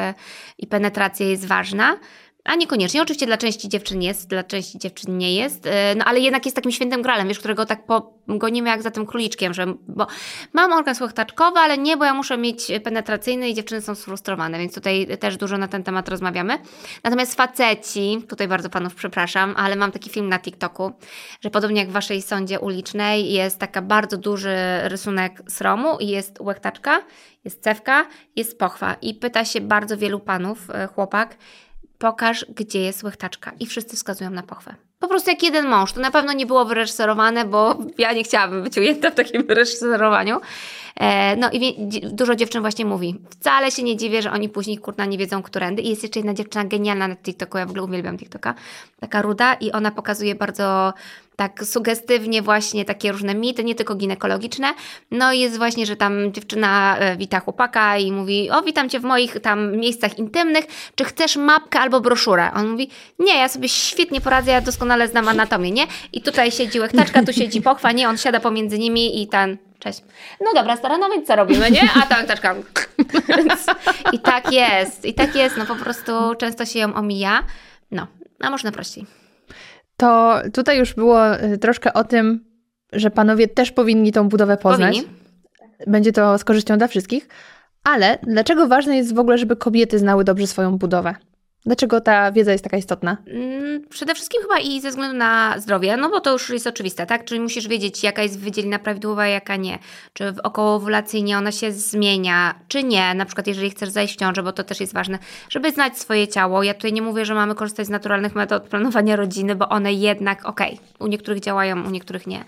i penetracja jest ważna. A niekoniecznie. Oczywiście dla części dziewczyn jest, dla części dziewczyn nie jest, e, no ale jednak jest takim świętym gralem, wiesz, którego tak gonimy jak za tym króliczkiem, że bo mam organ łechtaczkowy, ale nie, bo ja muszę mieć penetracyjny i dziewczyny są sfrustrowane, więc tutaj też dużo na ten temat rozmawiamy. Natomiast faceci, tutaj bardzo panów przepraszam, ale mam taki film na TikToku, że podobnie jak w waszej sądzie ulicznej jest taka bardzo duży rysunek sromu i jest łechtaczka, jest cewka, jest pochwa i pyta się bardzo wielu panów, e, chłopak, pokaż, gdzie jest łechtaczka. I wszyscy wskazują na pochwę. Po prostu jak jeden mąż. To na pewno nie było wyreżyserowane, bo ja nie chciałabym być ujęta w takim wyreżyserowaniu. E, no i dużo dziewczyn właśnie mówi, wcale się nie dziwię, że oni później kurna nie wiedzą, którędy. I jest jeszcze jedna dziewczyna genialna na TikToku, ja w ogóle uwielbiam TikToka, taka ruda i ona pokazuje bardzo tak sugestywnie właśnie takie różne mity, nie tylko ginekologiczne. No i jest właśnie, że tam dziewczyna e, wita chłopaka i mówi, o witam Cię w moich tam miejscach intymnych, czy chcesz mapkę albo broszurę? On mówi, nie, ja sobie świetnie poradzę, ja doskonale znam anatomię, nie? I tutaj siedzi łechtaczka, tu siedzi pochwa, nie? On siada pomiędzy nimi i ten, cześć. No dobra, stara, no więc co robimy, nie? A ta łechtaczka. I tak jest, i tak jest, no po prostu często się ją omija. No, a można prościej to tutaj już było y, troszkę o tym, że panowie też powinni tą budowę poznać. Powinni. Będzie to z korzyścią dla wszystkich. Ale dlaczego ważne jest w ogóle, żeby kobiety znały dobrze swoją budowę? Dlaczego ta wiedza jest taka istotna? Mm, przede wszystkim chyba i ze względu na zdrowie, no bo to już jest oczywiste, tak? Czyli musisz wiedzieć, jaka jest wydzielina prawidłowa, jaka nie. Czy w okołowulacyjnie ona się zmienia, czy nie. Na przykład jeżeli chcesz zajść w ciążę, bo to też jest ważne, żeby znać swoje ciało. Ja tutaj nie mówię, że mamy korzystać z naturalnych metod planowania rodziny, bo one jednak, okej, okay, u niektórych działają, u niektórych nie.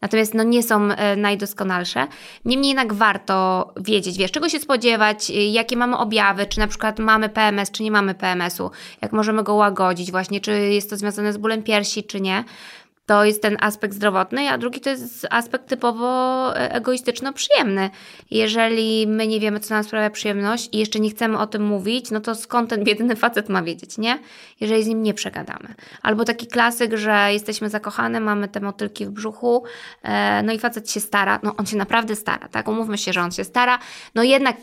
Natomiast no nie są e, najdoskonalsze. Niemniej jednak warto wiedzieć, wiesz, czego się spodziewać, e, jakie mamy objawy, czy na przykład mamy PMS, czy nie mamy PMS-u jak możemy go łagodzić właśnie, czy jest to związane z bólem piersi, czy nie. To jest ten aspekt zdrowotny, a drugi to jest aspekt typowo e, egoistyczno-przyjemny. Jeżeli my nie wiemy, co nam sprawia przyjemność i jeszcze nie chcemy o tym mówić, no to skąd ten biedny facet ma wiedzieć, nie? Jeżeli z nim nie przegadamy. Albo taki klasyk, że jesteśmy zakochane, mamy te motylki w brzuchu, e, no i facet się stara, no on się naprawdę stara, tak? Umówmy się, że on się stara, no jednak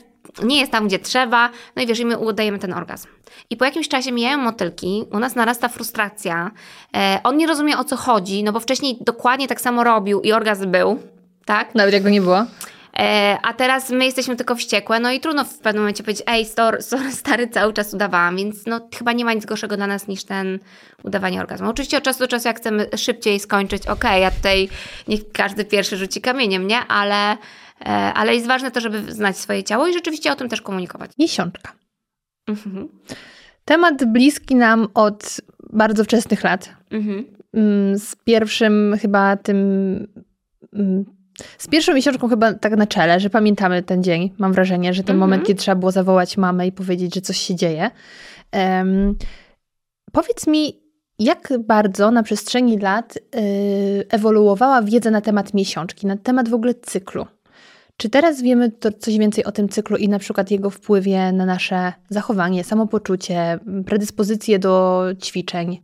nie jest tam, gdzie trzeba, no i wiesz, i my udajemy ten orgazm. I po jakimś czasie mijają motylki, u nas narasta frustracja, e, on nie rozumie o co chodzi, no bo wcześniej dokładnie tak samo robił i orgazm był, tak? Nawet jak go nie było. E, a teraz my jesteśmy tylko wściekłe, no i trudno w pewnym momencie powiedzieć, ej, stor, stor, stary, cały czas udawałam, więc no chyba nie ma nic gorszego dla nas niż ten udawanie orgazmu. Oczywiście od czasu do czasu, jak chcemy szybciej skończyć, okej, okay, ja tutaj niech każdy pierwszy rzuci kamieniem, nie? Ale, ale jest ważne to, żeby znać swoje ciało i rzeczywiście o tym też komunikować. Miesiączka. Mhm. Temat bliski nam od bardzo wczesnych lat. Mhm. Mm, z pierwszym chyba tym. Mm, z pierwszą miesiączką chyba tak na czele, że pamiętamy ten dzień. Mam wrażenie, że ten mhm. moment, kiedy trzeba było zawołać mamę i powiedzieć, że coś się dzieje. Um, powiedz mi, jak bardzo na przestrzeni lat yy, ewoluowała wiedza na temat miesiączki, na temat w ogóle cyklu? Czy teraz wiemy to coś więcej o tym cyklu i na przykład jego wpływie na nasze zachowanie, samopoczucie, predyspozycje do ćwiczeń?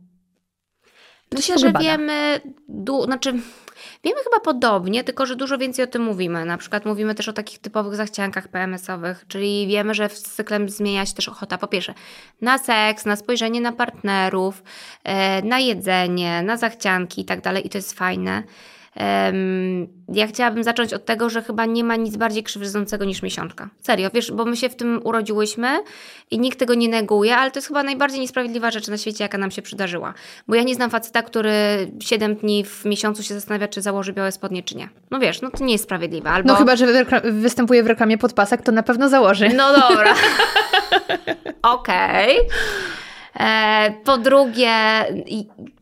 Myślę, że wiemy, du- znaczy wiemy chyba podobnie, tylko że dużo więcej o tym mówimy. Na przykład mówimy też o takich typowych zachciankach PMS-owych, czyli wiemy, że z cyklem zmienia się też ochota po pierwsze na seks, na spojrzenie na partnerów, e, na jedzenie, na zachcianki i tak dalej i to jest fajne. Ja chciałabym zacząć od tego, że chyba nie ma nic bardziej krzywdzącego niż miesiączka. Serio, wiesz, bo my się w tym urodziłyśmy i nikt tego nie neguje, ale to jest chyba najbardziej niesprawiedliwa rzecz na świecie, jaka nam się przydarzyła. Bo ja nie znam faceta, który 7 dni w miesiącu się zastanawia, czy założy białe spodnie, czy nie. No wiesz, no to nie jest sprawiedliwe. Albo... No chyba, że występuje w reklamie podpasak, to na pewno założy. No dobra. Okej. Okay. E, po drugie,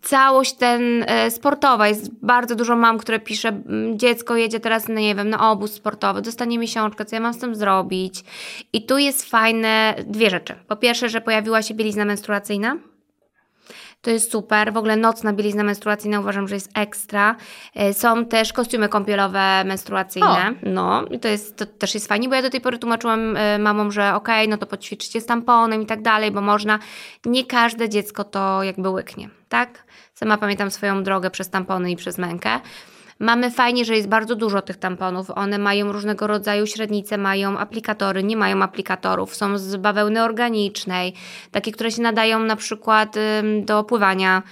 całość ten e, sportowa. Jest bardzo dużo mam, które pisze, dziecko jedzie teraz, no nie wiem, na obóz sportowy, dostanie miesiączkę, co ja mam z tym zrobić. I tu jest fajne dwie rzeczy. Po pierwsze, że pojawiła się bielizna menstruacyjna to jest super. W ogóle nocna bielizna menstruacyjna uważam, że jest ekstra. E, są też kostiumy kąpielowe menstruacyjne. O. No i to, jest, to też jest fajnie, bo ja do tej pory tłumaczyłam e, mamom, że okej, okay, no to poćwiczcie z tamponem i tak dalej, bo można. Nie każde dziecko to jakby łyknie, tak? Sama pamiętam swoją drogę przez tampony i przez mękę. Mamy fajnie, że jest bardzo dużo tych tamponów. One mają różnego rodzaju średnice, mają aplikatory, nie mają aplikatorów. Są z bawełny organicznej, takie, które się nadają na przykład do pływania,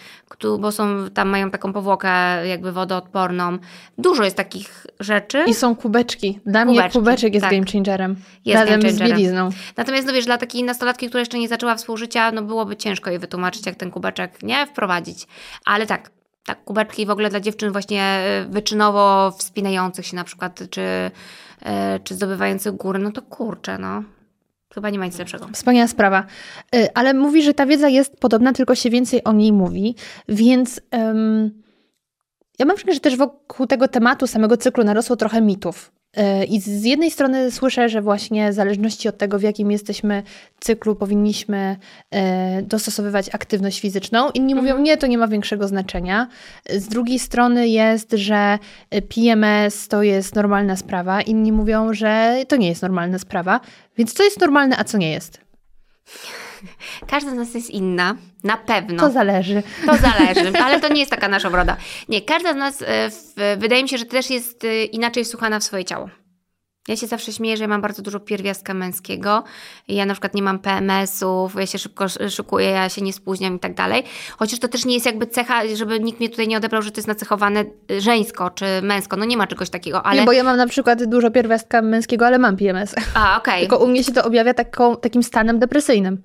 bo są, tam mają taką powłokę jakby wodoodporną. Dużo jest takich rzeczy. I są kubeczki. Dla kubeczki, mnie kubeczek jest tak. game changerem. Jest Razem game changerem. z bielizną. Natomiast no wiesz, dla takiej nastolatki, która jeszcze nie zaczęła współżycia, no byłoby ciężko jej wytłumaczyć, jak ten kubeczek nie wprowadzić. Ale tak, tak, kubeczki w ogóle dla dziewczyn właśnie e, wyczynowo wspinających się na przykład, czy, e, czy zdobywających góry, no to kurczę, no. Chyba nie ma nic lepszego. Wspaniała sprawa. E, ale mówi, że ta wiedza jest podobna, tylko się więcej o niej mówi, więc um, ja mam wrażenie, że też wokół tego tematu samego cyklu narosło trochę mitów. E, I z jednej strony słyszę, że właśnie w zależności od tego, w jakim jesteśmy cyklu, powinniśmy e, dostosowywać aktywność fizyczną. Inni mówią, mhm. nie, to nie ma większego znaczenia. Z drugiej strony jest, że PMS to jest normalna sprawa. Inni mówią, że to nie jest normalna sprawa. Więc co jest normalne, a co nie jest? Każda z nas jest inna, na pewno. To zależy. To zależy, ale to nie jest taka nasza broda. Nie, każda z nas, e, wydaje mi się, że też jest e, inaczej wsłuchana w swoje ciało. Ja się zawsze śmieję, że ja mam bardzo dużo pierwiastka męskiego. Ja na przykład nie mam PMS-ów, ja się szybko szykuję, ja się nie spóźniam i tak dalej. Chociaż to też nie jest jakby cecha, żeby nikt mnie tutaj nie odebrał, że to jest nacechowane y, żeńsko czy męsko. No nie ma czegoś takiego, ale... Nie, bo ja mam na przykład dużo pierwiastka męskiego, ale mam PMS. A, okej. Okay. Tylko u mnie się to objawia taką, takim stanem depresyjnym.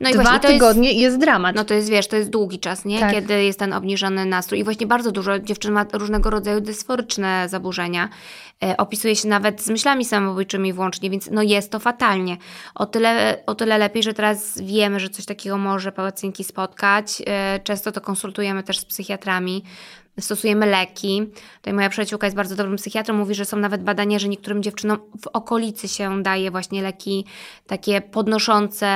No i Dwa właśnie, tygodnie jest, jest dramat. No to jest, wiesz, to jest długi czas, nie? Tak. Kiedy jest ten obniżony nastrój. I właśnie bardzo dużo dziewczyn ma różnego rodzaju dysforyczne zaburzenia. E, opisuje się nawet z myślami samobójczymi włącznie, więc no jest to fatalnie. O tyle, o tyle lepiej, że teraz wiemy, że coś takiego może pacjentki spotkać. E, często to konsultujemy też z psychiatrami, stosujemy leki. Tutaj moja przyjaciółka jest bardzo dobrym psychiatrą, mówi, że są nawet badania, że niektórym dziewczynom w okolicy się daje właśnie leki takie podnoszące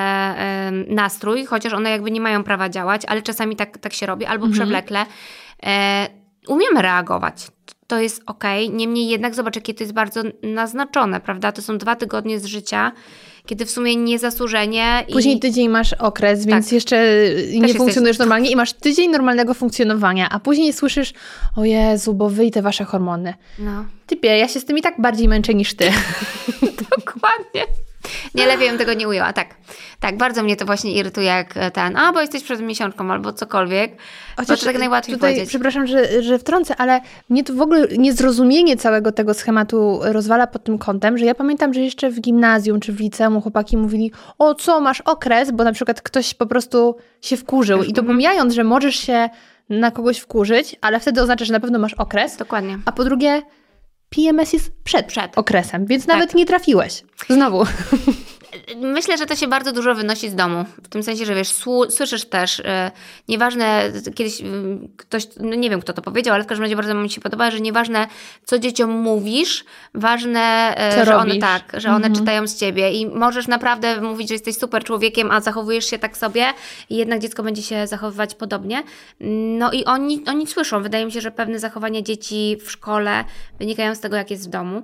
nastrój, chociaż one jakby nie mają prawa działać, ale czasami tak, tak się robi, albo mhm. przewlekle. E, umiemy reagować. To jest ok, niemniej jednak zobacz, jakie to jest bardzo naznaczone, prawda? To są dwa tygodnie z życia kiedy w sumie niezasłużenie. Później i... tydzień masz okres, tak. więc jeszcze Też nie funkcjonujesz normalnie i masz tydzień normalnego funkcjonowania, a później słyszysz, o Jezu, bo te wasze hormony. No. Typie, ja się z tym i tak bardziej męczę niż ty. Dokładnie. Nie, lepiej bym tego nie ujęła. Tak, tak, bardzo mnie to właśnie irytuje, jak ten, a bo jesteś przed miesiączką albo cokolwiek. Chociaż to tak najłatwiej tutaj, powiedzieć. Przepraszam, że, że wtrącę, ale mnie to w ogóle niezrozumienie całego tego schematu rozwala pod tym kątem, że ja pamiętam, że jeszcze w gimnazjum czy w liceum chłopaki mówili, o co, masz okres, bo na przykład ktoś po prostu się wkurzył i to Mhm. pomijając, że możesz się na kogoś wkurzyć, ale wtedy oznacza, że na pewno masz okres, Dokładnie. a po drugie PMS jest przed, Przed. okresem, więc Tak. nawet nie trafiłeś. Znowu. Myślę, że to się bardzo dużo wynosi z domu. W tym sensie, że wiesz, słyszysz też, e, nieważne, kiedyś mm, ktoś, no nie wiem kto to powiedział, ale w każdym razie bardzo mi się podoba, że nieważne co dzieciom mówisz, ważne, Co że one robisz. tak, że one Mhm. czytają z ciebie i możesz naprawdę mówić, że jesteś super człowiekiem, a zachowujesz się tak sobie i jednak dziecko będzie się zachowywać podobnie. No i oni, oni słyszą. Wydaje mi się, że pewne zachowania dzieci w szkole wynikają z tego, jak jest w domu.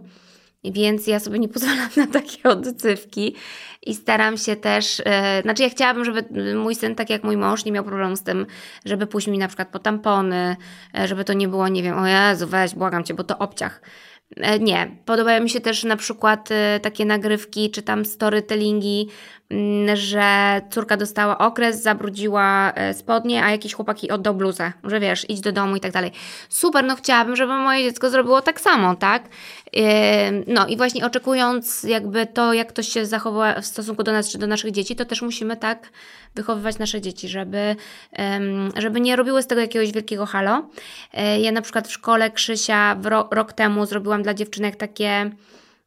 Więc ja sobie nie pozwalam na takie odcywki i staram się też, e, znaczy ja chciałabym, żeby mój syn, tak jak mój mąż, nie miał problemu z tym, żeby pójść mi na przykład po tampony, e, żeby to nie było, nie wiem, o Jezu, weź, błagam Cię, bo to obciach. E, Nie. Podobają mi się też na przykład takie nagrywki, czy tam storytellingi, mm, że córka dostała okres, zabrudziła spodnie, a jakiś chłopaki oddał bluzę, że wiesz, idź do domu i tak dalej. Super, no chciałabym, żeby moje dziecko zrobiło tak samo, tak? No i właśnie oczekując jakby to, jak ktoś się zachowa w stosunku do nas, czy do naszych dzieci, to też musimy tak wychowywać nasze dzieci, żeby, żeby nie robiły z tego jakiegoś wielkiego halo. E, Ja na przykład w szkole Krzysia ro- rok temu zrobiłam dla dziewczynek takie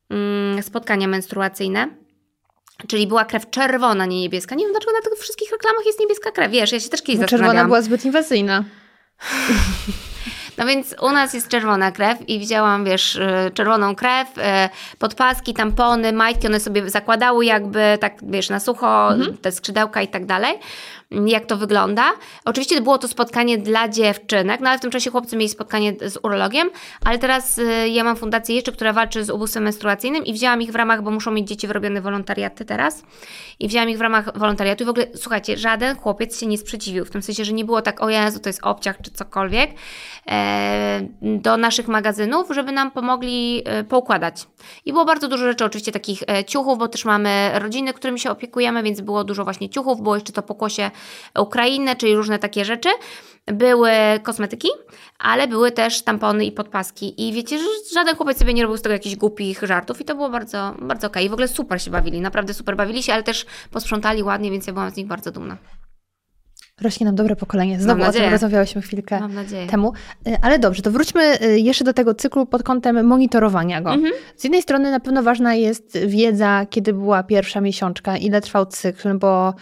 mm, spotkania menstruacyjne. Czyli była krew czerwona, nie niebieska. Nie wiem, dlaczego na tych wszystkich reklamach jest niebieska krew. Wiesz, ja się też kiedyś Bo czerwona zastanawiałam. była zbyt inwazyjna. No więc u nas jest czerwona krew i widziałam, wiesz, y, czerwoną krew, y, podpaski, tampony, majtki, one sobie zakładały jakby tak, wiesz, na sucho, te skrzydełka i tak dalej. Jak to wygląda. Oczywiście było to spotkanie dla dziewczynek, no ale w tym czasie chłopcy mieli spotkanie z urologiem, ale teraz y, ja mam fundację jeszcze, która walczy z ubóstwem menstruacyjnym i wzięłam ich w ramach, bo muszą mieć dzieci wyrobione wolontariaty teraz i wzięłam ich w ramach wolontariatu i w ogóle, słuchajcie, żaden chłopiec się nie sprzeciwił, w tym sensie, że nie było tak, o Jezu, to jest obciach czy cokolwiek, e, do naszych magazynów, żeby nam pomogli e, poukładać. I było bardzo dużo rzeczy, oczywiście takich e, ciuchów, bo też mamy rodziny, którymi się opiekujemy, więc było dużo właśnie ciuchów, było jeszcze to pokłosie Ukrainy, czyli różne takie rzeczy. Były kosmetyki, ale były też tampony i podpaski. I wiecie, że żaden chłopiec sobie nie robił z tego jakichś głupich żartów i to było bardzo, bardzo okej. I w ogóle super się bawili, naprawdę super bawili się, ale też posprzątali ładnie, więc ja byłam z nich bardzo dumna. Rośnie nam dobre pokolenie. Znowu o tym rozmawiałyśmy chwilkę temu. Y, Ale dobrze, to wróćmy y, jeszcze do tego cyklu pod kątem monitorowania go. Mhm. Z jednej strony na pewno ważna jest wiedza, kiedy była pierwsza miesiączka, ile trwał cykl, bo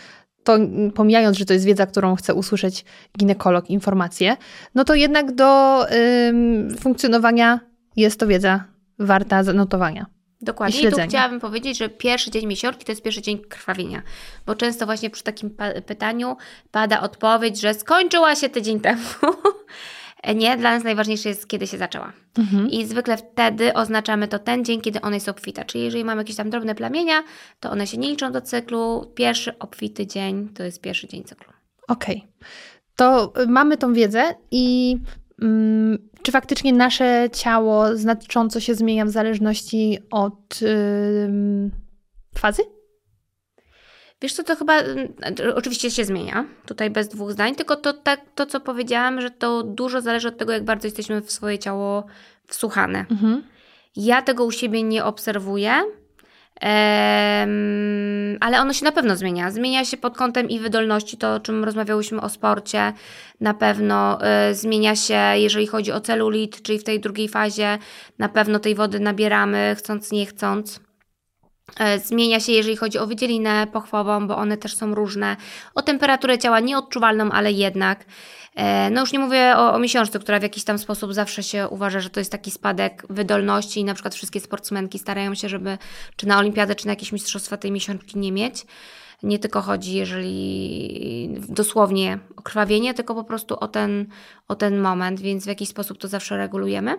to pomijając, że to jest wiedza, którą chce usłyszeć ginekolog, informacje, no to jednak do ym, funkcjonowania jest to wiedza warta zanotowania. Dokładnie. I I, tu chciałabym powiedzieć, że pierwszy dzień miesiączki to jest pierwszy dzień krwawienia. Bo często właśnie przy takim pa- pytaniu pada odpowiedź, że skończyła się tydzień temu. Nie, dla nas najważniejsze jest, kiedy się zaczęła. I zwykle wtedy oznaczamy to ten dzień, kiedy ona jest obfita. Czyli jeżeli mamy jakieś tam drobne plamienia, to one się nie liczą do cyklu. Pierwszy obfity dzień to jest pierwszy dzień cyklu. Okej. To y, mamy tą wiedzę i mm, czy faktycznie nasze ciało znacząco się zmienia w zależności od ym, fazy? Wiesz co, to chyba mm, oczywiście się zmienia, tutaj bez dwóch zdań, tylko to, tak, to co powiedziałam, że to dużo zależy od tego, jak bardzo jesteśmy w swoje ciało wsłuchane. Mhm. Ja tego u siebie nie obserwuję, em, ale ono się na pewno zmienia. Zmienia się pod kątem i wydolności, to o czym rozmawiałyśmy o sporcie, na pewno y, zmienia się, jeżeli chodzi o celulit, czyli w tej drugiej fazie, na pewno tej wody nabieramy, chcąc nie chcąc. E, Zmienia się, jeżeli chodzi o wydzielinę pochwową, bo one też są różne. O temperaturę ciała nieodczuwalną, ale jednak. E, No już nie mówię o, o miesiączce, która w jakiś tam sposób zawsze się uważa, że to jest taki spadek wydolności i na przykład wszystkie sportsmenki starają się, żeby czy na olimpiadę, czy na jakieś mistrzostwa tej miesiączki nie mieć. Nie tylko chodzi, jeżeli dosłownie o krwawienie, tylko po prostu o ten, o ten moment, więc w jakiś sposób to zawsze regulujemy.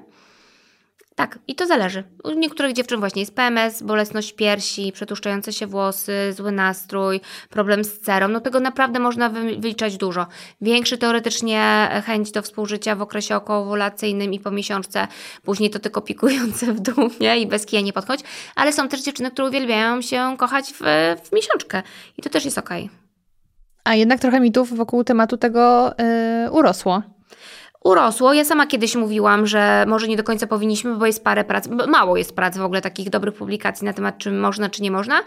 Tak, i to zależy. U niektórych dziewczyn właśnie jest PMS, bolesność piersi, przetłuszczające się włosy, zły nastrój, problem z cerą. No tego naprawdę można wyliczać dużo. Większy teoretycznie chęć do współżycia w okresie okołowulacyjnym i po miesiączce, później to tylko pikujące w dół, nie? I bez kija nie podchodź. Ale są też dziewczyny, które uwielbiają się kochać w, w miesiączkę i to też jest okej. Okay. A jednak trochę mitów wokół tematu tego yy, urosło urosło. Ja sama kiedyś mówiłam, że może nie do końca powinniśmy, bo jest parę prac, mało jest prac w ogóle takich dobrych publikacji na temat, czy można, czy nie można.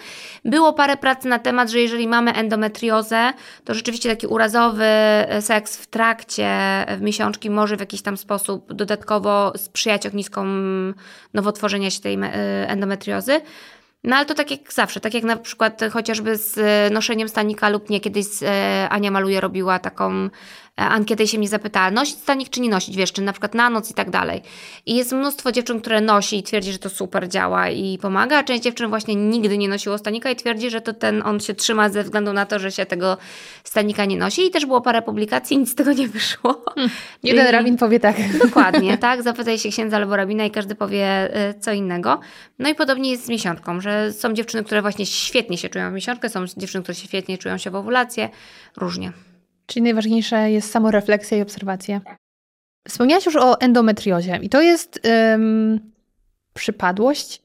Było parę prac na temat, że jeżeli mamy endometriozę, to rzeczywiście taki urazowy e, seks w trakcie w miesiączki może w jakiś tam sposób dodatkowo sprzyjać ogniskom nowotworzenia się tej e, endometriozy. No ale to tak jak zawsze, tak jak na przykład chociażby z e, noszeniem stanika lub nie, kiedyś Ania Maluje robiła taką E, ankietę się mnie zapytała, nosić stanik czy nie nosić, wiesz, czy na przykład na noc i tak dalej. I jest mnóstwo dziewczyn, które nosi i twierdzi, że to super działa i pomaga, a część dziewczyn właśnie nigdy nie nosiło stanika i twierdzi, że to ten, on się trzyma ze względu na to, że się tego stanika nie nosi i też było parę publikacji, nic z tego nie wyszło. Hmm. Jeden rabin powie tak. Dokładnie, tak, zapytaj się księdza albo rabina i każdy powie e, co innego. No i podobnie jest z miesiączką, że są dziewczyny, które właśnie świetnie się czują w miesiączkę, są dziewczyny, które się świetnie czują się w owulację, różnie. Czyli najważniejsze jest samorefleksja i obserwacja. Wspomniałaś już o endometriozie i to jest um, przypadłość,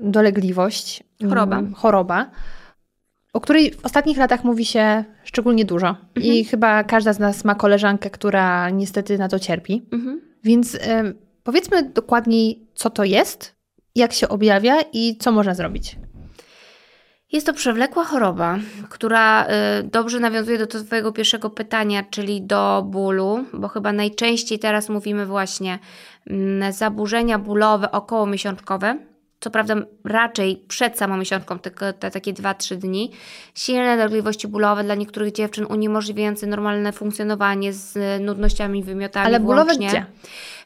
dolegliwość, choroba. Um, choroba, o której w ostatnich latach mówi się szczególnie dużo. Mhm. I chyba każda z nas ma koleżankę, która niestety na to cierpi. Mhm. Więc um, powiedzmy dokładniej, co to jest, jak się objawia i co można zrobić. Jest to przewlekła choroba, która y, dobrze nawiązuje do Twojego pierwszego pytania, czyli do bólu, bo chyba najczęściej teraz mówimy właśnie mm, zaburzenia bólowe okołomiesiączkowe, co prawda raczej przed samą miesiączką, tylko te takie 2-3 dni. Silne dolegliwości bólowe dla niektórych dziewczyn uniemożliwiające normalne funkcjonowanie z nudnościami, wymiotami Ale bólowe włącznie. gdzie?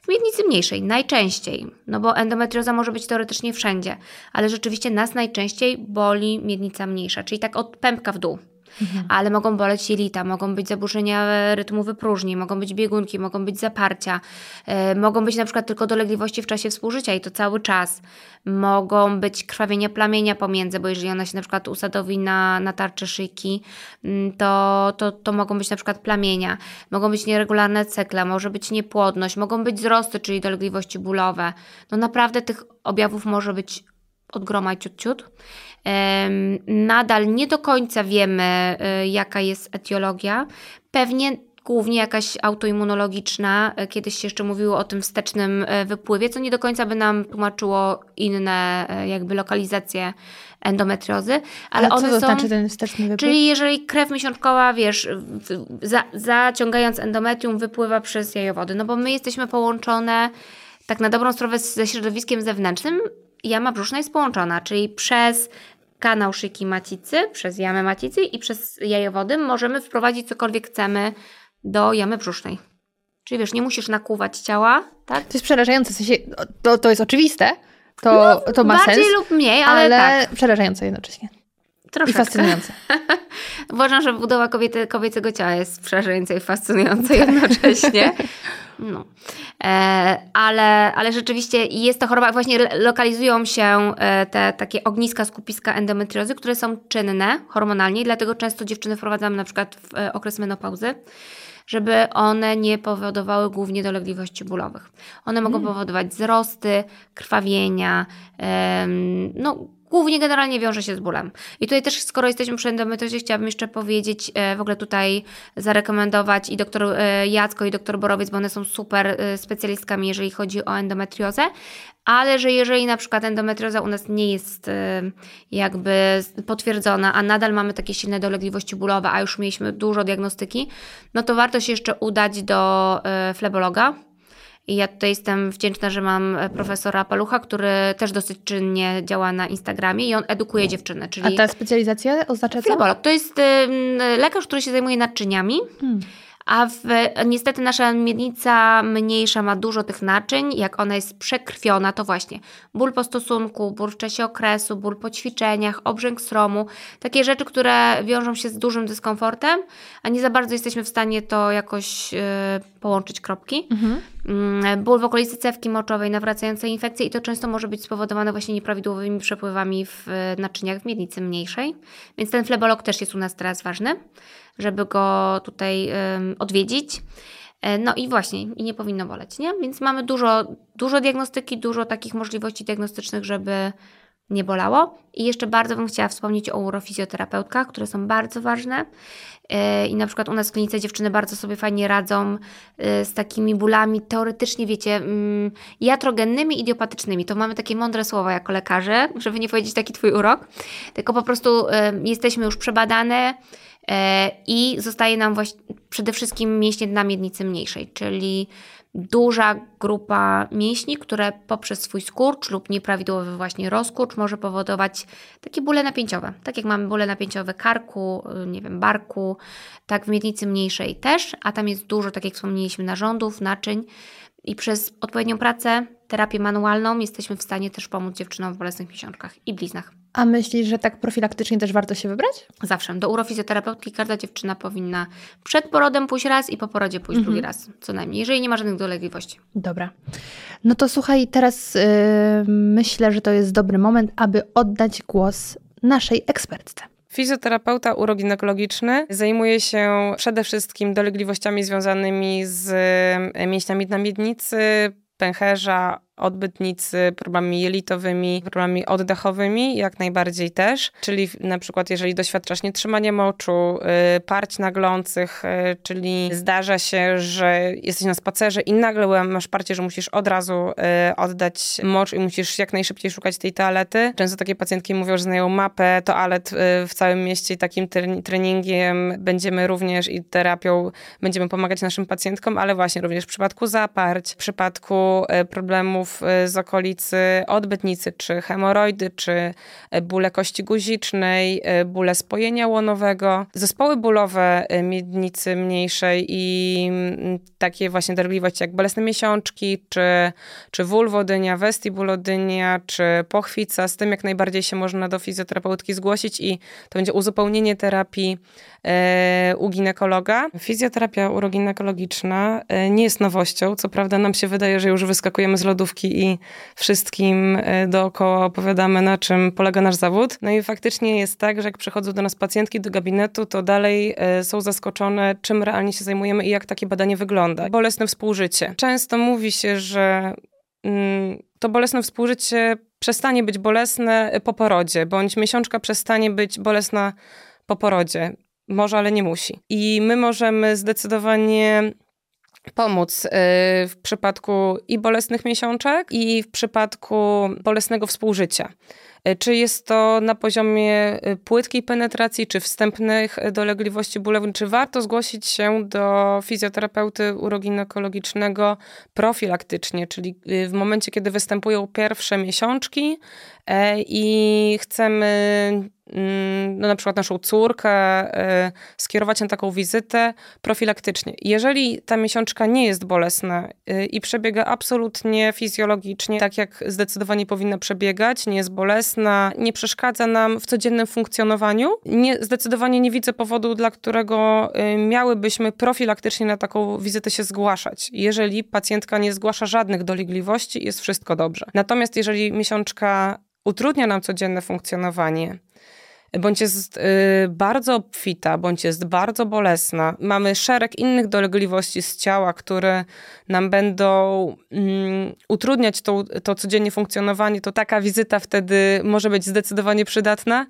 Miednicy mniejszej, najczęściej, no bo endometrioza może być teoretycznie wszędzie, ale rzeczywiście nas najczęściej boli miednica mniejsza, czyli tak od pępka w dół. Mhm. Ale mogą boleć jelita, mogą być zaburzenia rytmu wypróżni, mogą być biegunki, mogą być zaparcia, yy, mogą być na przykład tylko dolegliwości w czasie współżycia i to cały czas. Mogą być krwawienia plamienia pomiędzy, bo jeżeli ona się na przykład usadowi na, na tarczy szyjki, yy, to, to, to mogą być na przykład plamienia, mogą być nieregularne cykle, może być niepłodność, mogą być wzrosty, czyli dolegliwości bólowe. No naprawdę tych objawów może być od groma ciut, ciut. Nadal nie do końca wiemy, y, jaka jest etiologia. Pewnie głównie jakaś autoimmunologiczna. E, kiedyś się jeszcze mówiło o tym wstecznym e, wypływie, co nie do końca by nam tłumaczyło inne jakby lokalizacje endometriozy, ale, ale co są, znaczy ten wsteczny wypływ? Czyli jeżeli krew miesiączkowa, wiesz, za, zaciągając endometrium wypływa przez jajowody, no bo my jesteśmy połączone tak na dobrą sprawę ze środowiskiem zewnętrznym, jama brzuszna jest połączona, czyli przez kanał szyjki macicy, przez jamę macicy i przez jajowody możemy wprowadzić cokolwiek chcemy do jamy brzusznej. Czyli wiesz, nie musisz nakuwać ciała, tak? To jest przerażające, w sensie, to, to jest oczywiste, to, no, to ma bardziej sens. lub mniej, ale, ale tak. przerażające jednocześnie. Troszeczkę. I fascynujące. Uważam, że budowa kobiety, kobiecego ciała jest przerażająca i fascynująca jednocześnie. No. E, ale, ale rzeczywiście jest to choroba, właśnie lokalizują się e, te takie ogniska, skupiska endometriozy, które są czynne hormonalnie, dlatego często dziewczyny wprowadzamy na przykład w e, okres menopauzy żeby one nie powodowały głównie dolegliwości bólowych. One mogą mm. powodować wzrosty, krwawienia, no głównie generalnie wiąże się z bólem. I tutaj też, skoro jesteśmy przy endometriozie, chciałabym jeszcze powiedzieć, e, w ogóle tutaj zarekomendować i doktor e, Jacko i doktor Borowiec, bo one są super e, specjalistkami, jeżeli chodzi o endometriozę, ale że jeżeli na przykład endometrioza u nas nie jest jakby potwierdzona, a nadal mamy takie silne dolegliwości bólowe, a już mieliśmy dużo diagnostyki, no to warto się jeszcze udać do flebologa, i ja tutaj jestem wdzięczna, że mam e, profesora Palucha, który też dosyć czynnie działa na Instagramie i on edukuje dziewczyny. Czyli A ta specjalizacja oznacza co? Flebolog. To jest lekarz, który się zajmuje naczyniami. Hmm A w, niestety nasza miednica mniejsza ma dużo tych naczyń. Jak ona jest przekrwiona, to właśnie ból po stosunku, ból w czasie okresu, ból po ćwiczeniach, obrzęk stromu. Takie rzeczy, które wiążą się z dużym dyskomfortem, a nie za bardzo jesteśmy w stanie to jakoś yy, połączyć kropki. Mhm. Yy, ból w okolicy cewki moczowej, nawracające infekcje i to często może być spowodowane właśnie nieprawidłowymi przepływami w naczyniach w miednicy mniejszej. Więc ten flebolog też jest u nas teraz ważny żeby go tutaj odwiedzić. E, no i właśnie, i nie powinno boleć, nie? Więc mamy dużo, dużo diagnostyki, dużo takich możliwości diagnostycznych, żeby nie bolało. I jeszcze bardzo bym chciała wspomnieć o urofizjoterapeutkach, które są bardzo ważne. E, I na przykład u nas w klinice dziewczyny bardzo sobie fajnie radzą e, z takimi bólami teoretycznie, wiecie, mm, jatrogennymi, idiopatycznymi. To mamy takie mądre słowa jako lekarze, żeby nie powiedzieć taki twój urok, tylko po prostu jesteśmy już przebadane, i zostaje nam właśnie przede wszystkim mięśnie dna miednicy mniejszej, czyli duża grupa mięśni, które poprzez swój skurcz lub nieprawidłowy właśnie rozkurcz może powodować takie bóle napięciowe. Tak jak mamy bóle napięciowe karku, y, nie wiem, barku, tak w miednicy mniejszej też, a tam jest dużo, tak jak wspomnieliśmy, narządów, naczyń i przez odpowiednią pracę, terapię manualną jesteśmy w stanie też pomóc dziewczynom w bolesnych miesiączkach i bliznach. A myślisz, że tak profilaktycznie też warto się wybrać? Zawsze. Do urofizjoterapeutki każda dziewczyna powinna przed porodem pójść raz i po porodzie pójść mhm. drugi raz, co najmniej, jeżeli nie ma żadnych dolegliwości. Dobra. No to słuchaj, teraz yy, myślę, że to jest dobry moment, aby oddać głos naszej ekspertce. Fizjoterapeuta uroginekologiczny zajmuje się przede wszystkim dolegliwościami związanymi z mięśniami na miednicy, pęcherza, odbytnicy, problemami jelitowymi, problemami oddechowymi, jak najbardziej też. Czyli na przykład, jeżeli doświadczasz nietrzymania moczu, yy, parć naglących, yy, czyli zdarza się, że jesteś na spacerze i nagle masz parcie, że musisz od razu yy, oddać mocz i musisz jak najszybciej szukać tej toalety. Często takie pacjentki mówią, że znają mapę toalet y, w całym mieście i takim treningiem będziemy również i terapią będziemy pomagać naszym pacjentkom, ale właśnie również w przypadku zaparć, w przypadku y, problemów Y, z okolicy odbytnicy, czy hemoroidy, czy y, bóle kości guzicznej, y, bóle spojenia łonowego, zespoły bólowe miednicy mniejszej i mm, takie właśnie dolegliwości jak bolesne miesiączki, czy, czy wulwodynia, vestibulodynia, czy pochwica. Z tym jak najbardziej się można do fizjoterapeutki zgłosić i to będzie uzupełnienie terapii u ginekologa. Fizjoterapia uroginekologiczna nie jest nowością. Co prawda nam się wydaje, że już wyskakujemy z lodówki i wszystkim e, dookoła opowiadamy, na czym polega nasz zawód. No i faktycznie jest tak, że jak przychodzą do nas pacjentki do gabinetu, to dalej e, są zaskoczone, czym realnie się zajmujemy i jak takie badanie wygląda. Bolesne współżycie. Często mówi się, że mm, to bolesne współżycie przestanie być bolesne po porodzie, bądź miesiączka przestanie być bolesna po porodzie. Może, ale nie musi. I my możemy zdecydowanie pomóc y, w przypadku i bolesnych miesiączek, i w przypadku bolesnego współżycia. Y, czy jest to na poziomie y, płytkiej penetracji, czy wstępnych dolegliwości bólowych, czy warto zgłosić się do fizjoterapeuty uroginekologicznego profilaktycznie, czyli w momencie, kiedy występują pierwsze miesiączki i chcemy Mm, no na przykład naszą córkę, y, skierować na taką wizytę profilaktycznie. Jeżeli ta miesiączka nie jest bolesna y, i przebiega absolutnie fizjologicznie, tak jak zdecydowanie powinna przebiegać, nie jest bolesna, nie przeszkadza nam w codziennym funkcjonowaniu, nie, zdecydowanie nie widzę powodu, dla którego miałybyśmy profilaktycznie na taką wizytę się zgłaszać. Jeżeli pacjentka nie zgłasza żadnych dolegliwości, jest wszystko dobrze. Natomiast jeżeli miesiączka utrudnia nam codzienne funkcjonowanie, bądź jest y, bardzo obfita, bądź jest bardzo bolesna. Mamy szereg innych dolegliwości z ciała, które nam będą mm, utrudniać to, to codziennie funkcjonowanie, to taka wizyta wtedy może być zdecydowanie przydatna.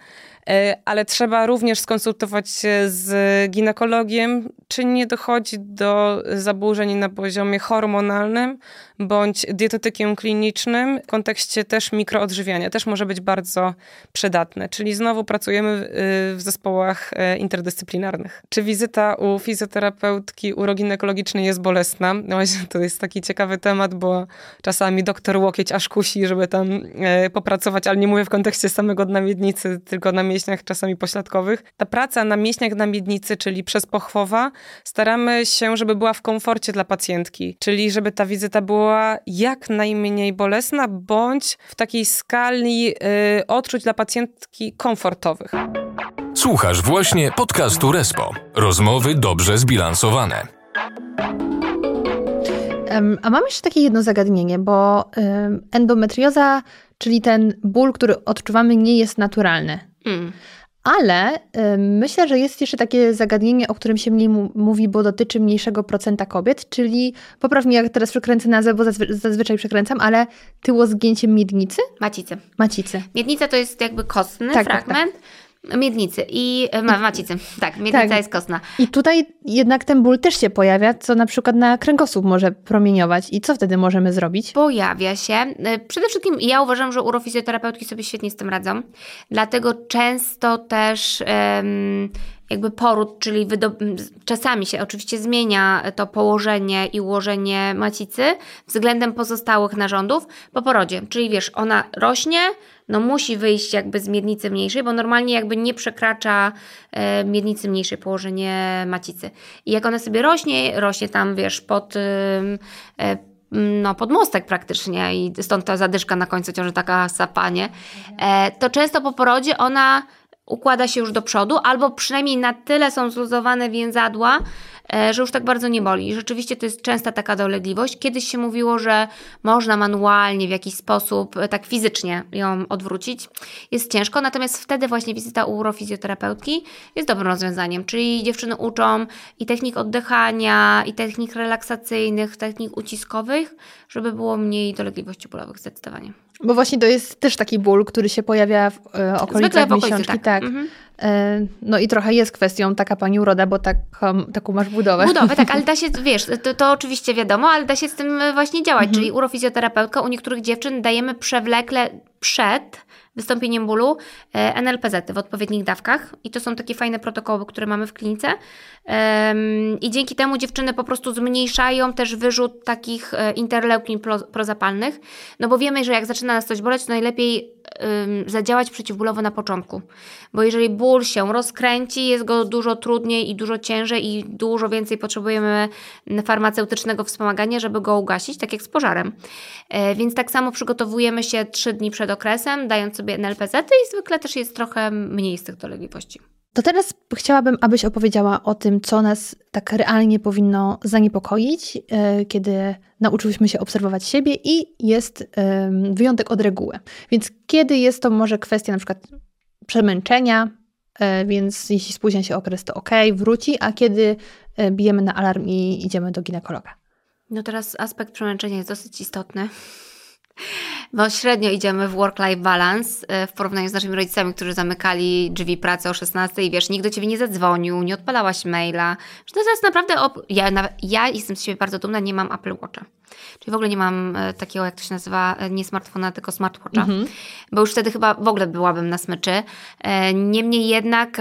E, ale trzeba również skonsultować się z ginekologiem, czy nie dochodzi do zaburzeń na poziomie hormonalnym bądź dietetykiem klinicznym w kontekście też mikroodżywiania. Też może być bardzo przydatne. Czyli znowu pracujemy pracujemy y, w zespołach e, interdyscyplinarnych. Czy wizyta u fizjoterapeutki uroginekologicznej jest bolesna? No właśnie, to jest taki ciekawy temat, bo czasami doktor łokieć aż kusi, żeby tam e, popracować, ale nie mówię w kontekście samego dna miednicy, tylko na mięśniach czasami pośladkowych. Ta praca na mięśniach na miednicy, czyli przez pochwowa, staramy się, żeby była w komforcie dla pacjentki, czyli żeby ta wizyta była jak najmniej bolesna, bądź w takiej skali y, odczuć dla pacjentki komfortowych. Słuchasz właśnie podcastu Respo. Rozmowy dobrze zbilansowane. A mam jeszcze takie jedno zagadnienie, bo endometrioza, czyli ten ból, który odczuwamy, nie jest naturalny. Mm. Ale myślę, że jest jeszcze takie zagadnienie, o którym się mniej mówi, bo dotyczy mniejszego procenta kobiet, czyli popraw mi, jak teraz przekręcę nazwę, bo zazwy zazwyczaj przekręcam, ale tyło zgięcie miednicy? Macicy. Macicy. Miednica to jest jakby kostny tak, fragment. Tak, tak. Miednicy i e, ma, macicy. Tak, miednica tak. jest kostna. I tutaj jednak ten ból też się pojawia, co na przykład na kręgosłup może promieniować. I co wtedy możemy zrobić? Pojawia się. E, przede wszystkim ja uważam, że urofizjoterapeutki sobie świetnie z tym radzą. Dlatego często też jakby poród, czyli czasami się oczywiście zmienia to położenie i ułożenie macicy względem pozostałych narządów po porodzie. Czyli wiesz, ona rośnie, no musi wyjść jakby z miednicy mniejszej, bo normalnie jakby nie przekracza e, miednicy mniejszej położenie macicy. I jak ona sobie rośnie, rośnie tam, wiesz, pod... E, no, podmostek praktycznie i stąd ta zadyszka na końcu ciąży, taka sapanie, e, to często po porodzie ona układa się już do przodu, albo przynajmniej na tyle są zluzowane więzadła, że już tak bardzo nie boli. Rzeczywiście to jest częsta taka dolegliwość. Kiedyś się mówiło, że można manualnie w jakiś sposób, e, tak fizycznie ją odwrócić. Jest ciężko, natomiast wtedy właśnie wizyta u urofizjoterapeutki jest dobrym rozwiązaniem. Czyli dziewczyny uczą i technik oddychania, i technik relaksacyjnych, technik uciskowych, żeby było mniej dolegliwości bólowych zdecydowanie. Bo właśnie to jest też taki ból, który się pojawia w e, okolicach w miesiączki. Tak. tak. Mhm. E, no i trochę jest kwestią taka pani uroda, bo taką, taką masz budowę. Budowę, tak, ale da się, wiesz, to, to oczywiście wiadomo, ale da się z tym właśnie działać. Mhm. Czyli urofizjoterapeutka u niektórych dziewczyn dajemy przewlekle przed wystąpieniem bólu e, NLPZ w odpowiednich dawkach i to są takie fajne protokoły, które mamy w klinice i dzięki temu dziewczyny po prostu zmniejszają też wyrzut takich e, interleukin prozapalnych, no bo wiemy, że jak zaczyna nas coś boleć, to najlepiej zadziałać przeciwbólowo na początku. Bo jeżeli ból się rozkręci, jest go dużo trudniej i dużo ciężej i dużo więcej potrzebujemy farmaceutycznego wspomagania, żeby go ugasić, tak jak z pożarem. E, więc tak samo przygotowujemy się 3 dni przed okresem, dając sobie NLPZ i zwykle też jest trochę mniej z tych dolegliwości. To teraz chciałabym, abyś opowiedziała o tym, co nas tak realnie powinno zaniepokoić, e, kiedy nauczyłyśmy się obserwować siebie i jest wyjątek od reguły. Więc kiedy jest to może kwestia na przykład przemęczenia, e, więc jeśli spóźnia się okres, to ok, wróci, a kiedy e, bijemy na alarm i idziemy do ginekologa? No teraz aspekt przemęczenia jest dosyć istotny. Bo średnio idziemy w work-life balance e, w porównaniu z naszymi rodzicami, którzy zamykali drzwi pracy o 16 i wiesz, nikt do ciebie nie zadzwonił, nie odpalałaś maila. Że to jest naprawdę. Op- ja, ja jestem z siebie bardzo dumna, nie mam Apple Watcha. Czyli w ogóle nie mam e, takiego, jak to się nazywa, e, nie smartfona, tylko smartwatcha, mhm. bo już wtedy chyba w ogóle byłabym na smyczy. Niemniej jednak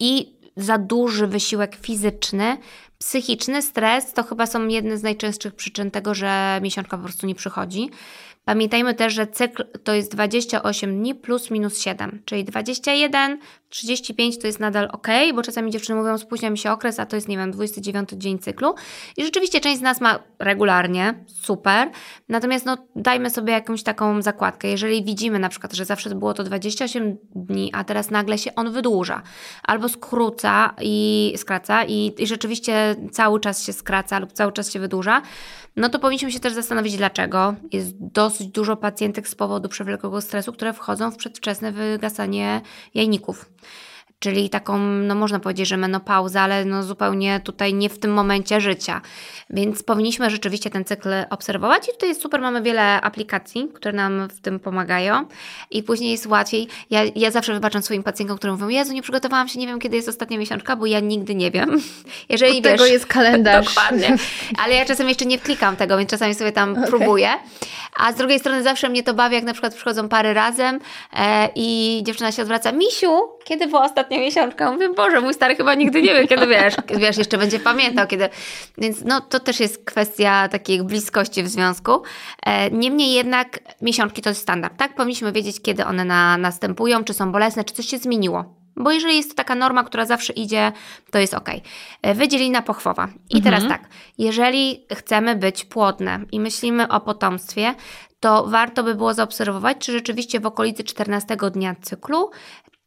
i za duży wysiłek fizyczny Psychiczny stres to chyba są jedne z najczęstszych przyczyn tego, że miesiączka po prostu nie przychodzi. Pamiętajmy też, że cykl to jest 28 dni plus minus 7, czyli 21, 35 to jest nadal ok, bo czasami dziewczyny mówią, spóźnia mi się okres, a to jest, nie wiem, 29 dzień cyklu. I rzeczywiście część z nas ma regularnie, super. Natomiast no, dajmy sobie jakąś taką zakładkę. Jeżeli widzimy na przykład, że zawsze było to 28 dni, a teraz nagle się on wydłuża, albo skróca i skraca i, i rzeczywiście cały czas się skraca lub cały czas się wydłuża, no to powinniśmy się też zastanowić, dlaczego. Jest dosyć dużo pacjentek z powodu przewlekłego stresu, które wchodzą w przedwczesne wygasanie jajników. Czyli taką, no można powiedzieć, że menopauzę, ale no zupełnie tutaj nie w tym momencie życia. Więc powinniśmy rzeczywiście ten cykl obserwować i tutaj jest super, mamy wiele aplikacji, które nam w tym pomagają i później jest łatwiej. Ja, ja zawsze wybaczam swoim pacjentom, którym mówią, Jezu, nie przygotowałam się, nie wiem kiedy jest ostatnia miesiączka, bo ja nigdy nie wiem. Jeżeli Od wiesz, tego jest kalendarz. Dokładnie. Ale ja czasem jeszcze nie klikam tego, więc czasami sobie tam okay. próbuję. A z drugiej strony zawsze mnie to bawi, jak na przykład przychodzą pary razem e, i dziewczyna się odwraca, Misiu, kiedy była ostatnia miesiączka? Mówię, Boże, mój stary chyba nigdy nie wie, kiedy wiesz, wiesz, jeszcze będzie pamiętał, kiedy. Więc no to też jest kwestia takiej bliskości w związku. E, niemniej jednak miesiączki to jest standard, tak? Powinniśmy wiedzieć, kiedy one na, następują, czy są bolesne, czy coś się zmieniło. Bo jeżeli jest to taka norma, która zawsze idzie, to jest ok. E, wydzielina pochwowa. I mhm. teraz tak, jeżeli chcemy być płodne i myślimy o potomstwie, to warto by było zaobserwować, czy rzeczywiście w okolicy 14 dnia cyklu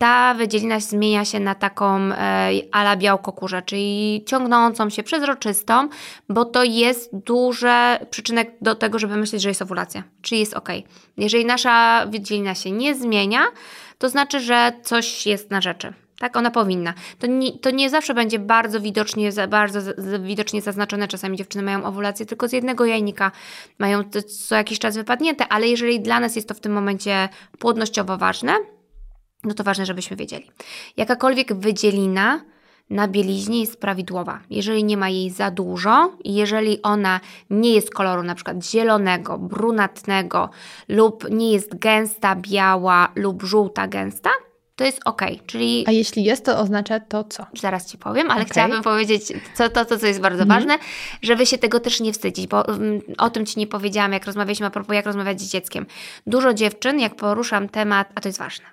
ta wydzielina zmienia się na taką e, ala białko-kurze, czyli ciągnącą się, przezroczystą, bo to jest duży przyczynek do tego, żeby myśleć, że jest owulacja, czyli jest ok. Jeżeli nasza wydzielina się nie zmienia, to znaczy, że coś jest na rzeczy. Tak, ona powinna. To nie, to nie zawsze będzie bardzo widocznie, bardzo widocznie zaznaczone. Czasami dziewczyny mają owulację tylko z jednego jajnika, mają co jakiś czas wypadnięte, ale jeżeli dla nas jest to w tym momencie płodnościowo ważne, no to ważne, żebyśmy wiedzieli. Jakakolwiek wydzielina na bieliźnie jest prawidłowa. Jeżeli nie ma jej za dużo jeżeli ona nie jest koloru na przykład zielonego, brunatnego lub nie jest gęsta, biała lub żółta gęsta, to jest ok. Czyli... A jeśli jest, to oznacza to co? Zaraz Ci powiem, ale okay. chciałabym powiedzieć co, to, to, co jest bardzo mm. ważne, żeby się tego też nie wstydzić, bo um, o tym Ci nie powiedziałam, jak rozmawialiśmy a propos, jak rozmawiać z dzieckiem. Dużo dziewczyn, jak poruszam temat, a to jest ważne,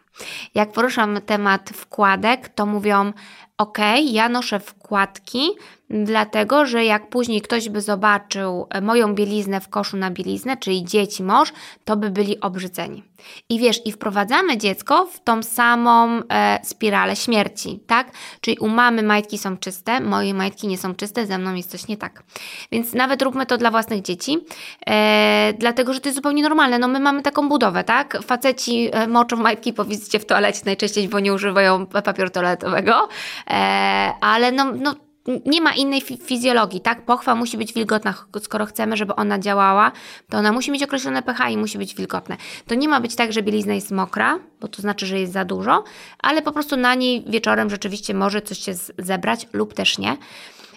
jak poruszam temat wkładek, to mówią, ok, ja noszę wkładki, dlatego że jak później ktoś by zobaczył e, moją bieliznę w koszu na bieliznę, czyli dzieci, mąż, to by byli obrzydzeni. I wiesz, i wprowadzamy dziecko w tą samą e, spiralę śmierci, tak? Czyli u mamy majtki są czyste, moje majtki nie są czyste, ze mną jest coś nie tak. Więc nawet róbmy to dla własnych dzieci, e, dlatego że to jest zupełnie normalne. No my mamy taką budowę, tak? Faceci e, moczą majtki po wizycie w toalecie najczęściej, bo nie używają papieru toaletowego, e, ale no, no nie ma innej fizjologii, tak? Pochwa musi być wilgotna, skoro chcemy, żeby ona działała, to ona musi mieć określone pH i musi być wilgotne. To nie ma być tak, że bielizna jest mokra, bo to znaczy, że jest za dużo, ale po prostu na niej wieczorem rzeczywiście może coś się zebrać lub też nie.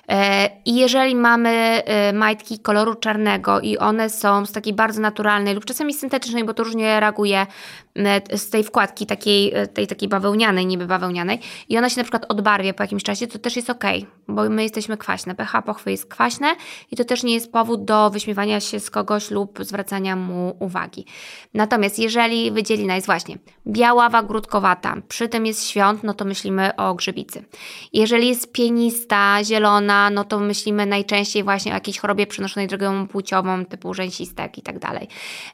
E, I jeżeli mamy e, majtki koloru czarnego i one są z takiej bardzo naturalnej lub czasami syntetycznej, bo to różnie reaguje z tej wkładki takiej, tej takiej bawełnianej, niby bawełnianej i ona się na przykład odbarwia po jakimś czasie, to też jest ok, bo my jesteśmy kwaśne. pH pochwy jest kwaśne i to też nie jest powód do wyśmiewania się z kogoś lub zwracania mu uwagi. Natomiast jeżeli wydzielina jest właśnie biaława, grudkowata, przy tym jest świąt, no to myślimy o grzybicy. Jeżeli jest pienista, zielona, no to myślimy najczęściej właśnie o jakiejś chorobie przenoszonej drogą płciową, typu rzęsistek i tak dalej.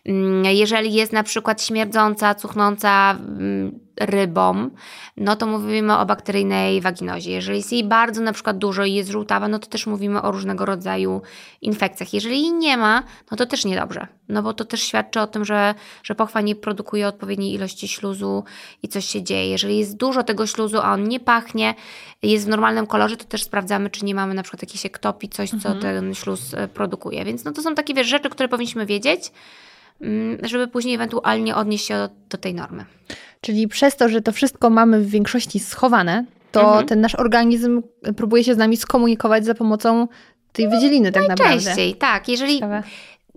Mm, jeżeli jest na przykład śmierdząca, cuchnąca mm, rybą, no to mówimy o bakteryjnej waginozie. Jeżeli jest jej bardzo na przykład dużo i jest żółtawa, no to też mówimy o różnego rodzaju infekcjach. Jeżeli jej nie ma, no to też niedobrze, no bo to też świadczy o tym, że, że pochwa nie produkuje odpowiedniej ilości śluzu i coś się dzieje. Jeżeli jest dużo tego śluzu, a on nie pachnie, jest w normalnym kolorze, to też sprawdzamy, czy nie mamy na przykład jakiejś ektopi, coś, mhm. co ten śluz e, produkuje. Więc no to są takie wiesz, rzeczy, które powinniśmy wiedzieć, żeby później ewentualnie odnieść się do, do tej normy. Czyli przez to, że to wszystko mamy w większości schowane, to mhm. ten nasz organizm próbuje się z nami skomunikować za pomocą tej wydzieliny tak Najczęściej, naprawdę. Najczęściej, tak. Jeżeli Ciekawe.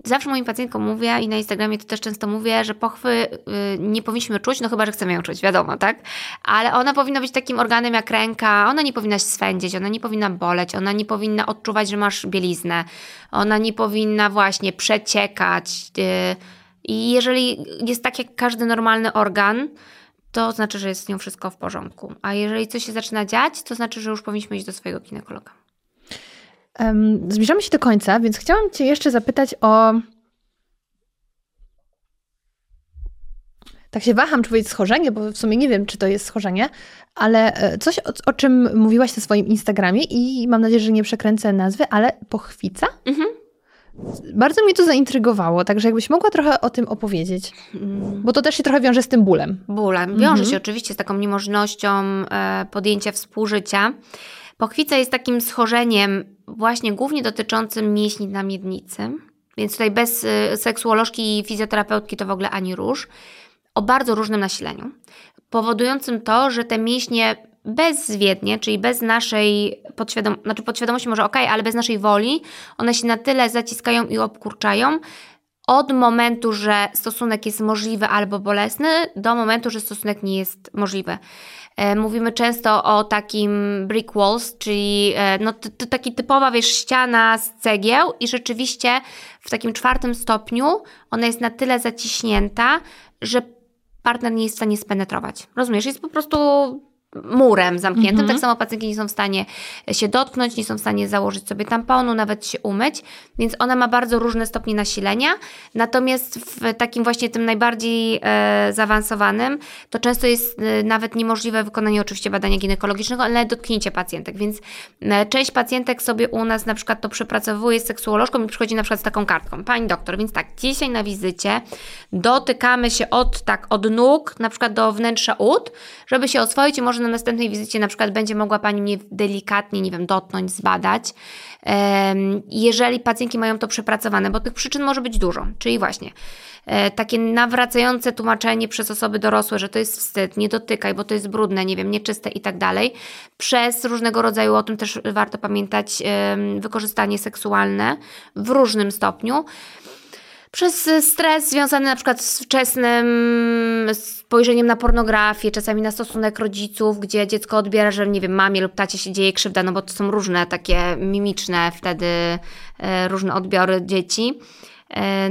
Zawsze moim pacjentkom mówię i na Instagramie to też często mówię, że pochwy y, nie powinniśmy czuć, no chyba, że chcemy ją czuć, wiadomo, tak? Ale ona powinna być takim organem jak ręka, ona nie powinna się swędzić, ona nie powinna boleć, ona nie powinna odczuwać, że masz bieliznę, ona nie powinna właśnie przeciekać. Y, I jeżeli jest tak jak każdy normalny organ, to znaczy, że jest z nią wszystko w porządku. A jeżeli coś się zaczyna dziać, to znaczy, że już powinniśmy iść do swojego ginekologa. Zbliżamy się do końca, więc chciałam Cię jeszcze zapytać o. Tak się waham, czy powiedzieć schorzenie, bo w sumie nie wiem, czy to jest schorzenie, ale e, coś, o, o czym mówiłaś na swoim Instagramie i mam nadzieję, że nie przekręcę nazwy, ale pochwica? Mhm. Bardzo mnie to zaintrygowało, także jakbyś mogła trochę o tym opowiedzieć, Mm. bo to też się trochę wiąże z tym bólem. Bólem. Wiąże Mhm. się oczywiście z taką niemożnością e, podjęcia współżycia. Pochwica jest takim schorzeniem właśnie głównie dotyczącym mięśni na miednicy, więc tutaj bez e, seksuolożki i fizjoterapeutki to w ogóle ani róż, o bardzo różnym nasileniu, powodującym to, że te mięśnie bezzwiednie, czyli bez naszej podświadom- znaczy podświadomości może ok, ale bez naszej woli, one się na tyle zaciskają i obkurczają, od momentu, że stosunek jest możliwy albo bolesny, do momentu, że stosunek nie jest możliwy. E, Mówimy często o takim brick walls, czyli e, no, t- t- taki typowa wiesz, ściana z cegieł i rzeczywiście w takim czwartym stopniu ona jest na tyle zaciśnięta, że partner nie jest w stanie spenetrować. Rozumiesz? Jest po prostu murem zamkniętym. Mhm. Tak samo pacjentki nie są w stanie się dotknąć, nie są w stanie założyć sobie tamponu, nawet się umyć, więc ona ma bardzo różne stopnie nasilenia. Natomiast w takim właśnie tym najbardziej e, zaawansowanym, to często jest e, nawet niemożliwe wykonanie oczywiście badania ginekologicznego, ale dotknięcie pacjentek, więc e, część pacjentek sobie u nas na przykład to przepracowuje z seksuolożką i przychodzi na przykład z taką kartką. Pani doktor, więc tak, dzisiaj na wizycie dotykamy się od tak, od nóg, na przykład do wnętrza ud, żeby się oswoić i może na następnej wizycie na przykład będzie mogła Pani mnie delikatnie, nie wiem, dotknąć, zbadać. Jeżeli pacjentki mają to przepracowane, bo tych przyczyn może być dużo, czyli właśnie e, takie nawracające tłumaczenie przez osoby dorosłe, że to jest wstyd, nie dotykaj, bo to jest brudne, nie wiem, nieczyste i tak dalej, przez różnego rodzaju, o tym też warto pamiętać, wykorzystanie seksualne w różnym stopniu przez stres związany na przykład z wczesnym spojrzeniem na pornografię, czasami na stosunek rodziców, gdzie dziecko odbiera, że nie wiem, mamie lub tacie się dzieje krzywda, no bo to są różne takie mimiczne wtedy e, różne odbiory dzieci. E,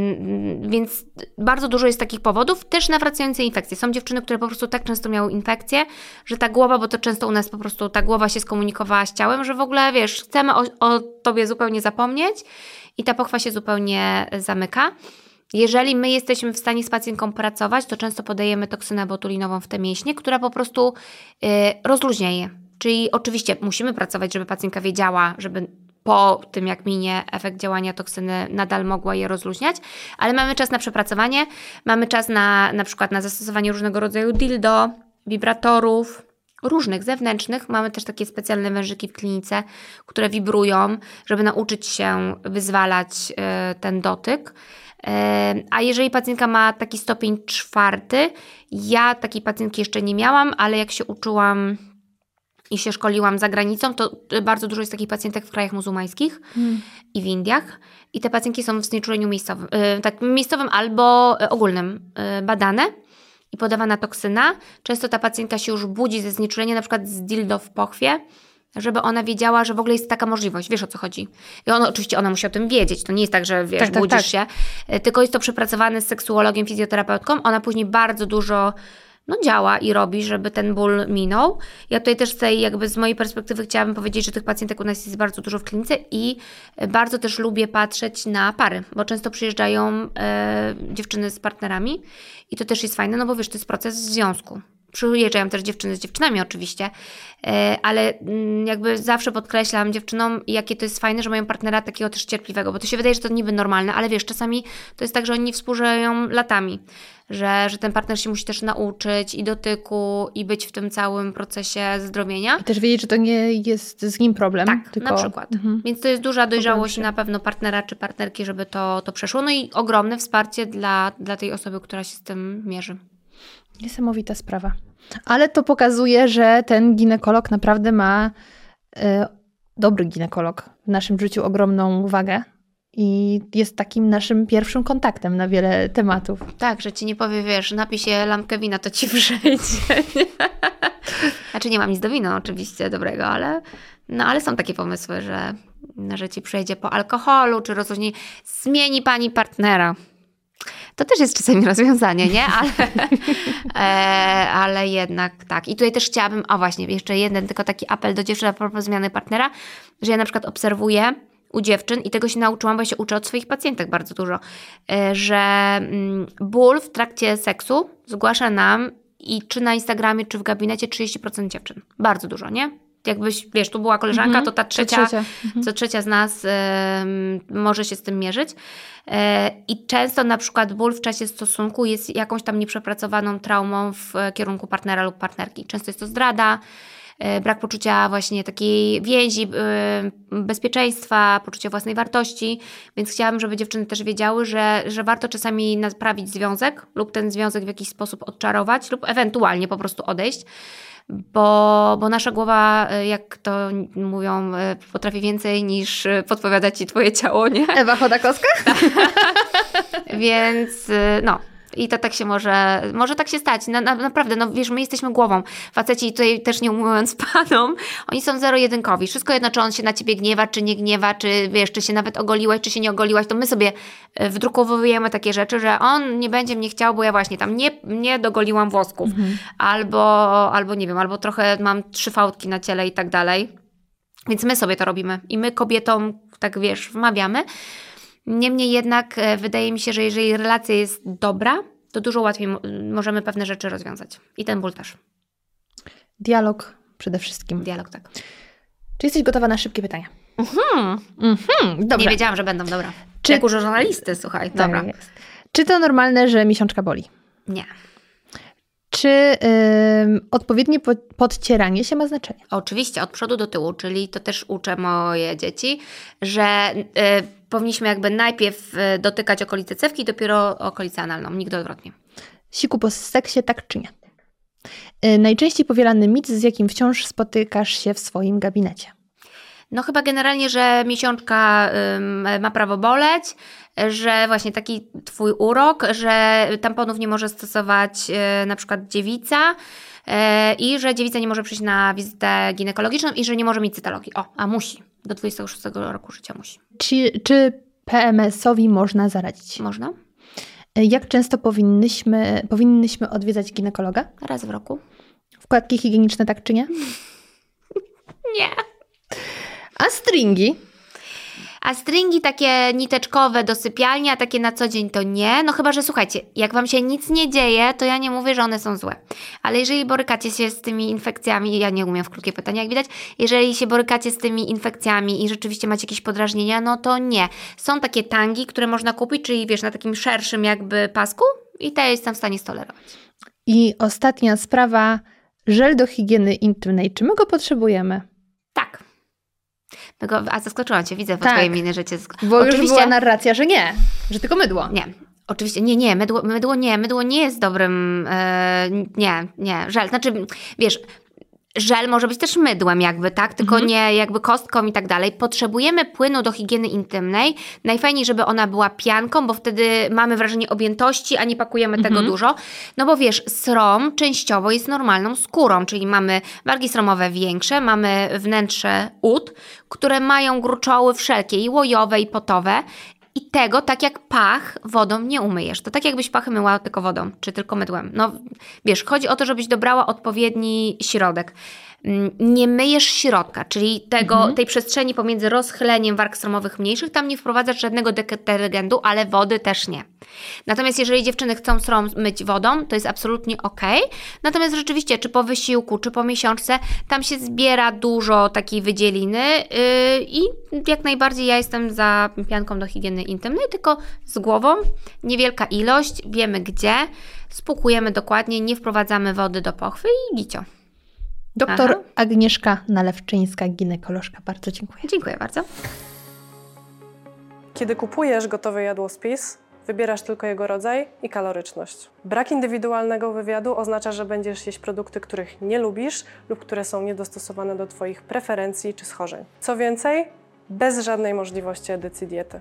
Więc bardzo dużo jest takich powodów, też nawracające infekcje. Są dziewczyny, które po prostu tak często miały infekcje, że ta głowa, bo to często u nas po prostu ta głowa się skomunikowała z ciałem, że w ogóle wiesz, chcemy o, o tobie zupełnie zapomnieć i ta pochwa się zupełnie zamyka. Jeżeli my jesteśmy w stanie z pacjentką pracować, to często podajemy toksynę botulinową w te mięśnie, która po prostu y, rozluźnia je. Czyli oczywiście musimy pracować, żeby pacjentka wiedziała, żeby po tym, jak minie efekt działania toksyny, nadal mogła je rozluźniać, ale mamy czas na przepracowanie, mamy czas na na przykład na zastosowanie różnego rodzaju dildo, wibratorów, różnych zewnętrznych. Mamy też takie specjalne wężyki w klinice, które wibrują, żeby nauczyć się wyzwalać e, ten dotyk. E, A jeżeli pacjentka ma taki stopień czwarty, ja takiej pacjentki jeszcze nie miałam, ale jak się uczyłam i się szkoliłam za granicą, to bardzo dużo jest takich pacjentek w krajach muzułmańskich i w Indiach. I te pacjentki są w znieczuleniu miejscowym, e, tak miejscowym albo e, ogólnym e, badane i podawana toksyna. Często ta pacjentka się już budzi ze znieczulenia, na przykład z dildo w pochwie, żeby ona wiedziała, że w ogóle jest taka możliwość. Wiesz o co chodzi. I ona, oczywiście ona musi o tym wiedzieć. To nie jest tak, że wiesz, Tak, tak, budzisz tak. się. E, Tylko jest to przepracowane z seksuologiem, fizjoterapeutką. Ona później bardzo dużo no, działa i robi, żeby ten ból minął. Ja tutaj też tej, jakby z mojej perspektywy chciałabym powiedzieć, że tych pacjentek u nas jest bardzo dużo w klinice i bardzo też lubię patrzeć na pary, bo często przyjeżdżają e, dziewczyny z partnerami i to też jest fajne, no bo wiesz, to jest proces związku. Przyjeżdżają też dziewczyny z dziewczynami oczywiście, e, ale mm, jakby zawsze podkreślam dziewczynom, jakie to jest fajne, że mają partnera takiego też cierpliwego, bo to się wydaje, że to niby normalne, ale wiesz, czasami to jest tak, że oni współżyją latami, że, że ten partner się musi też nauczyć i dotyku, i być w tym całym procesie zdrowienia. I też wiedzieć, że to nie jest z nim problem. Tak, tylko... na przykład. Mhm. Więc to jest duża dojrzałość na pewno partnera czy partnerki, żeby to, to przeszło. No i ogromne wsparcie dla, dla tej osoby, która się z tym mierzy. Niesamowita sprawa. Ale to pokazuje, że ten ginekolog naprawdę ma e, dobry ginekolog w naszym życiu ogromną wagę i jest takim naszym pierwszym kontaktem na wiele tematów. Tak, że ci nie powie, wiesz, napij się lampkę wina, to ci przejdzie. nie? znaczy nie mam nic do wina oczywiście dobrego, ale, no, ale są takie pomysły, że, że ci przejdzie po alkoholu, czy rozluźnienie. Zmieni pani partnera. To też jest czasami rozwiązanie, nie? Ale, e, ale jednak tak. I tutaj też chciałabym, a właśnie, jeszcze jeden tylko taki apel do dziewczyn a propos zmiany partnera, że ja na przykład obserwuję u dziewczyn i tego się nauczyłam, bo ja się uczę od swoich pacjentek bardzo dużo, e, że mm, ból w trakcie seksu zgłasza nam i czy na Instagramie, czy w gabinecie 30% dziewczyn. Bardzo dużo, nie? Jakbyś, wiesz, tu była koleżanka, Mhm. to ta To trzecia, trzecia. Mhm. co trzecia z nas em, może się z tym mierzyć. E, I często na przykład ból w czasie stosunku jest jakąś tam nieprzepracowaną traumą w kierunku partnera lub partnerki. Często jest to zdrada, e, brak poczucia właśnie takiej więzi, e, bezpieczeństwa, poczucia własnej wartości, więc chciałabym, żeby dziewczyny też wiedziały, że, że warto czasami naprawić związek lub ten związek w jakiś sposób odczarować lub ewentualnie po prostu odejść, bo, bo nasza głowa, e, jak to mówią, e, potrafi więcej niż e, podpowiada ci twoje ciało, nie? Ewa Chodakowska? Więc no. I to tak się może, może tak się stać. Na, na, naprawdę, no wiesz, my jesteśmy głową. Faceci tutaj też nie mówiąc panom, oni są zero-jedynkowi. Wszystko jedno, czy on się na ciebie gniewa, czy nie gniewa, czy wiesz, czy się nawet ogoliłaś, czy się nie ogoliłaś, to my sobie y, wdrukowujemy takie rzeczy, że on nie będzie mnie chciał, bo ja właśnie tam nie, nie dogoliłam włosków. Albo, albo nie wiem, albo trochę mam trzy fałdki na ciele i tak dalej. Więc my sobie to robimy. I my kobietom, tak wiesz, wmawiamy. Niemniej jednak e, wydaje mi się, że jeżeli relacja jest dobra, to dużo łatwiej mo- możemy pewne rzeczy rozwiązać. I ten ból też. Dialog przede wszystkim. Dialog, tak. Czy jesteś gotowa na szybkie pytania? Mhm. Mhm. Nie wiedziałam, że będą dobra. Czy-. Jak u żurnalisty, słuchaj. Tak Dobra. Czy to normalne, że miesiączka boli? Nie. Czy ym, odpowiednie po- podcieranie się ma znaczenie? Oczywiście, od przodu do tyłu, czyli to też uczę moje dzieci, że y, powinniśmy jakby najpierw y, dotykać okolicy cewki, dopiero okolicę analną, nigdy odwrotnie. Siku po seksie, tak czy nie? Y, najczęściej powielany mit, z jakim wciąż spotykasz się w swoim gabinecie. No chyba generalnie, że miesiączka ma prawo boleć, że właśnie taki twój urok, że tamponów nie może stosować y, na przykład dziewica y, i że dziewica nie może przyjść na wizytę ginekologiczną i że nie może mieć cytologii. O, a musi. Do 26 roku życia musi. Czy, czy PMS-owi można zaradzić? Można? Jak często powinnyśmy, powinnyśmy odwiedzać ginekologa? Raz w roku? Wkładki higieniczne, tak czy nie? Nie. A stringi? A stringi takie niteczkowe do sypialni, a takie na co dzień to nie. No chyba, że słuchajcie, jak wam się nic nie dzieje, to ja nie mówię, że one są złe. Ale jeżeli borykacie się z tymi infekcjami, ja nie umiem w krótkie pytania, jak widać, jeżeli się borykacie z tymi infekcjami i rzeczywiście macie jakieś podrażnienia, no to nie. Są takie tangi, które można kupić, czyli wiesz, na takim szerszym jakby pasku i te jestem w stanie stolerować. I ostatnia sprawa, żel do higieny intymnej. Czy my go potrzebujemy? Tego, a zaskoczyłam Cię, widzę po Tak. Twojej minie, że Cię... Bo już była narracja, że nie, że tylko mydło. Nie. Oczywiście, nie, nie, mydło, mydło nie, mydło nie jest dobrym, e, nie, nie, żel, znaczy, wiesz, żel może być też mydłem jakby, tak, tylko Mhm. nie jakby kostką i tak dalej. Potrzebujemy płynu do higieny intymnej, najfajniej, żeby ona była pianką, bo wtedy mamy wrażenie objętości, a nie pakujemy tego Mhm. dużo, no bo wiesz, srom częściowo jest normalną skórą, czyli mamy wargi sromowe większe, mamy wnętrze ud, które mają gruczoły wszelkie, i łojowe, i potowe, i tego, tak jak pach, wodą nie umyjesz. To tak jakbyś pachy myła tylko wodą, czy tylko mydłem. No wiesz, chodzi o to, żebyś dobrała odpowiedni środek. Mm, Nie myjesz środka, czyli tego, tej przestrzeni pomiędzy rozchyleniem warg stromowych mniejszych, tam nie wprowadzasz żadnego detergentu, ale wody też nie. Natomiast jeżeli dziewczyny chcą strom myć wodą, to jest absolutnie ok. Natomiast rzeczywiście, czy po wysiłku, czy po miesiączce, tam się zbiera dużo takiej wydzieliny yy, i jak najbardziej ja jestem za pianką do higieny intymnej, tylko z głową, niewielka ilość, wiemy gdzie, spłukujemy dokładnie, nie wprowadzamy wody do pochwy i gicio. Doktor Aha. Agnieszka Nalewczyńska, ginekolożka. Bardzo dziękuję. Dziękuję bardzo. Kiedy kupujesz gotowy jadłospis, wybierasz tylko jego rodzaj i kaloryczność. Brak indywidualnego wywiadu oznacza, że będziesz jeść produkty, których nie lubisz lub które są niedostosowane do Twoich preferencji czy schorzeń. Co więcej, bez żadnej możliwości edycji diety.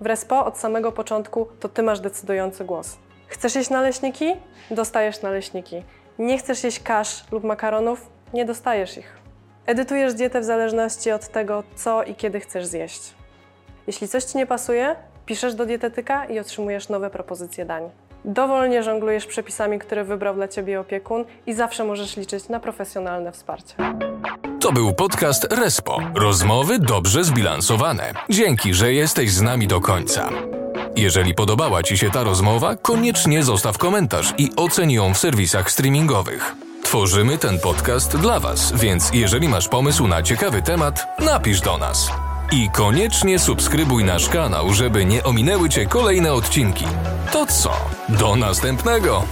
W Respo od samego początku to Ty masz decydujący głos. Chcesz jeść naleśniki? Dostajesz naleśniki. Nie chcesz jeść kasz lub makaronów? Nie dostajesz ich. Edytujesz dietę w zależności od tego, co i kiedy chcesz zjeść. Jeśli coś Ci nie pasuje, piszesz do dietetyka i otrzymujesz nowe propozycje dań. Dowolnie żonglujesz przepisami, które wybrał dla Ciebie opiekun i zawsze możesz liczyć na profesjonalne wsparcie. To był podcast Respo. Rozmowy dobrze zbilansowane. Dzięki, że jesteś z nami do końca. Jeżeli podobała Ci się ta rozmowa, koniecznie zostaw komentarz i oceń ją w serwisach streamingowych. Tworzymy ten podcast dla Was, więc jeżeli masz pomysł na ciekawy temat, napisz do nas. I koniecznie subskrybuj nasz kanał, żeby nie ominęły Cię kolejne odcinki. To co? Do następnego!